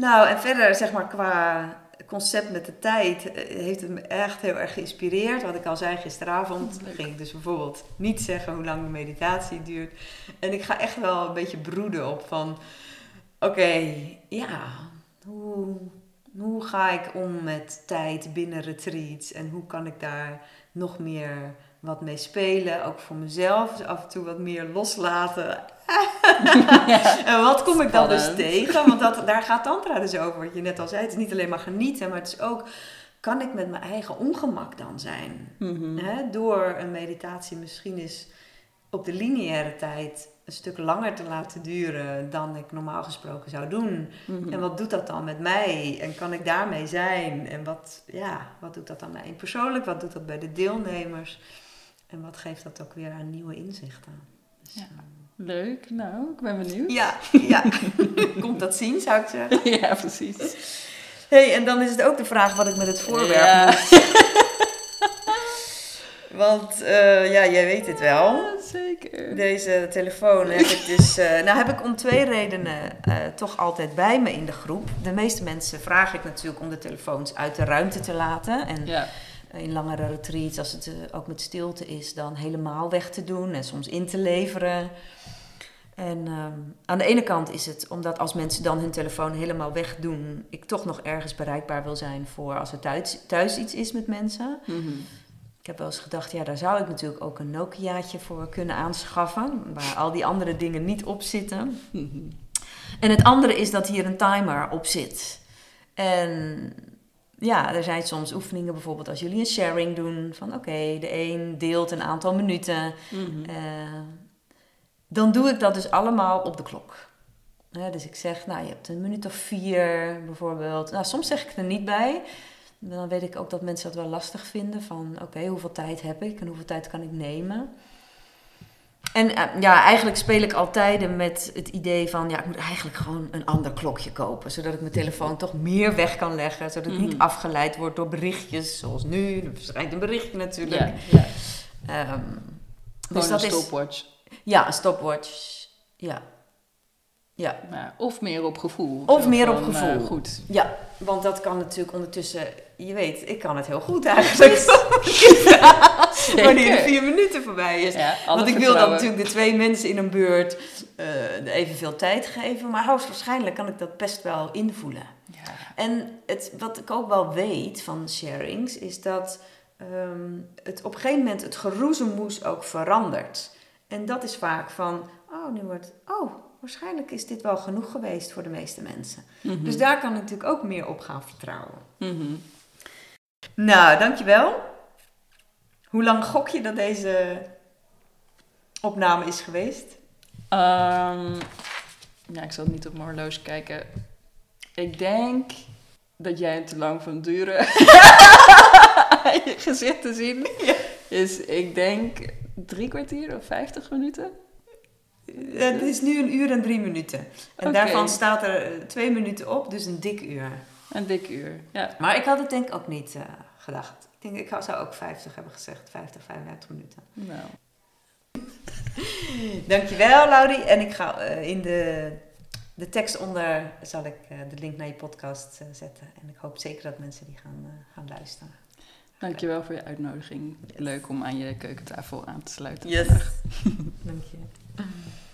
Nou, en verder zeg maar qua concept met de tijd eh, heeft het me echt heel erg geïnspireerd. Wat ik al zei gisteravond, ging ik dus bijvoorbeeld niet zeggen hoe lang de meditatie duurt. En ik ga echt wel een beetje broeden op van, oké, ja, hoe, Hoe ga ik om met tijd binnen retreats en hoe kan ik daar nog meer wat mee spelen, ook voor mezelf, dus af en toe wat meer loslaten. *laughs* en wat kom ik dan dus tegen? Want dat, daar gaat Tantra dus over, wat je net al zei. Het is niet alleen maar genieten, maar het is ook, kan ik met mijn eigen ongemak dan zijn? Mm door een meditatie misschien is op de lineaire tijd een stuk langer te laten duren dan ik normaal gesproken zou doen. Mhm. En wat doet dat dan met mij? En kan ik daarmee zijn? En wat, ja, wat doet dat dan mij persoonlijk? Wat doet dat bij de deelnemers? En wat geeft dat ook weer aan nieuwe inzichten? Dus, ja. Ehm, Leuk, nou, ik ben benieuwd. Ja, ja. *laughs* komt dat zien, zou ik zeggen. *laughs* Ja, precies. hey, en dan is het ook de vraag wat ik met het voorwerp ja. moet. *laughs* Want uh, ja, jij weet het wel. Ja, zeker. Deze telefoon heb ik dus. Uh, nou, heb ik om twee redenen uh, toch altijd bij me in de groep. De meeste mensen vraag ik natuurlijk om de telefoons uit de ruimte te laten. En ja. In langere retreats, als het ook met stilte is, dan helemaal weg te doen en soms in te leveren. En um, aan de ene kant is het omdat als mensen dan hun telefoon helemaal wegdoen, ik toch nog ergens bereikbaar wil zijn voor als er thuis, thuis iets is met mensen. Mm -hmm. Ik heb wel eens gedacht, ja, daar zou ik natuurlijk ook een Nokiaatje voor kunnen aanschaffen, waar al die andere dingen niet op zitten. En het andere is dat hier een timer op zit. En ja, er zijn soms oefeningen, bijvoorbeeld als jullie een sharing doen, van oké, de een deelt een aantal minuten. Mhm. Eh, dan doe ik dat dus allemaal op de klok. dus ik zeg, nou, je hebt een minuut of vier bijvoorbeeld. Nou, soms zeg ik er niet bij. Dan weet ik ook dat mensen dat wel lastig vinden. Van oké, hoeveel tijd heb ik en hoeveel tijd kan ik nemen? En eh, ja, eigenlijk speel ik altijd met het idee van... ja, ik moet eigenlijk gewoon een ander klokje kopen. Zodat ik mijn telefoon toch meer weg kan leggen. Zodat ik niet mhm. afgeleid word door berichtjes. Zoals nu, er verschijnt een berichtje natuurlijk. Ja, ja. Um, dus dat een stopwatch. Is, ja, een stopwatch. Ja, ja. of meer op gevoel. Of meer op eh, gevoel. goed. Ja, want dat kan natuurlijk ondertussen... Je weet, ik kan het heel goed eigenlijk. *laughs* Wanneer de vier minuten voorbij is. want ik wil dan natuurlijk de twee mensen in een beurt uh, evenveel tijd geven. Maar hoogstwaarschijnlijk kan ik dat best wel invoelen. Ja. En het, wat ik ook wel weet van sharings... is dat um, het op een gegeven moment het geroezemoes ook verandert. En dat is vaak van... Oh, nu wordt... Oh, waarschijnlijk is dit wel genoeg geweest voor de meeste mensen. Mhm. Dus daar kan ik natuurlijk ook meer op gaan vertrouwen. Mhm. Nou, dankjewel. Hoe lang gok je dat deze opname is geweest? Um, ja, ik zal niet op mijn horloge kijken. Ik denk dat jij het te lang van duren *laughs* je gezicht te zien. Is, ik denk drie kwartier of vijftig minuten. Het is nu een uur en drie minuten. En daarvan staat er eh, twee minuten op, dus een dik uur. Een dik uur, ja. Maar ik had het denk ik ook niet uh, gedacht. Ik denk, ik zou ook 50 hebben gezegd. 50, 55 minuten. Nou. *laughs* Dankjewel, Laurie. En ik ga uh, in de, de tekst onder zal ik uh, de link naar je podcast zetten. En ik hoop zeker dat mensen die gaan, gaan luisteren. Dankjewel voor je uitnodiging. Leuk om aan je keukentafel aan te sluiten. Yes. *laughs* Dank je. 嗯。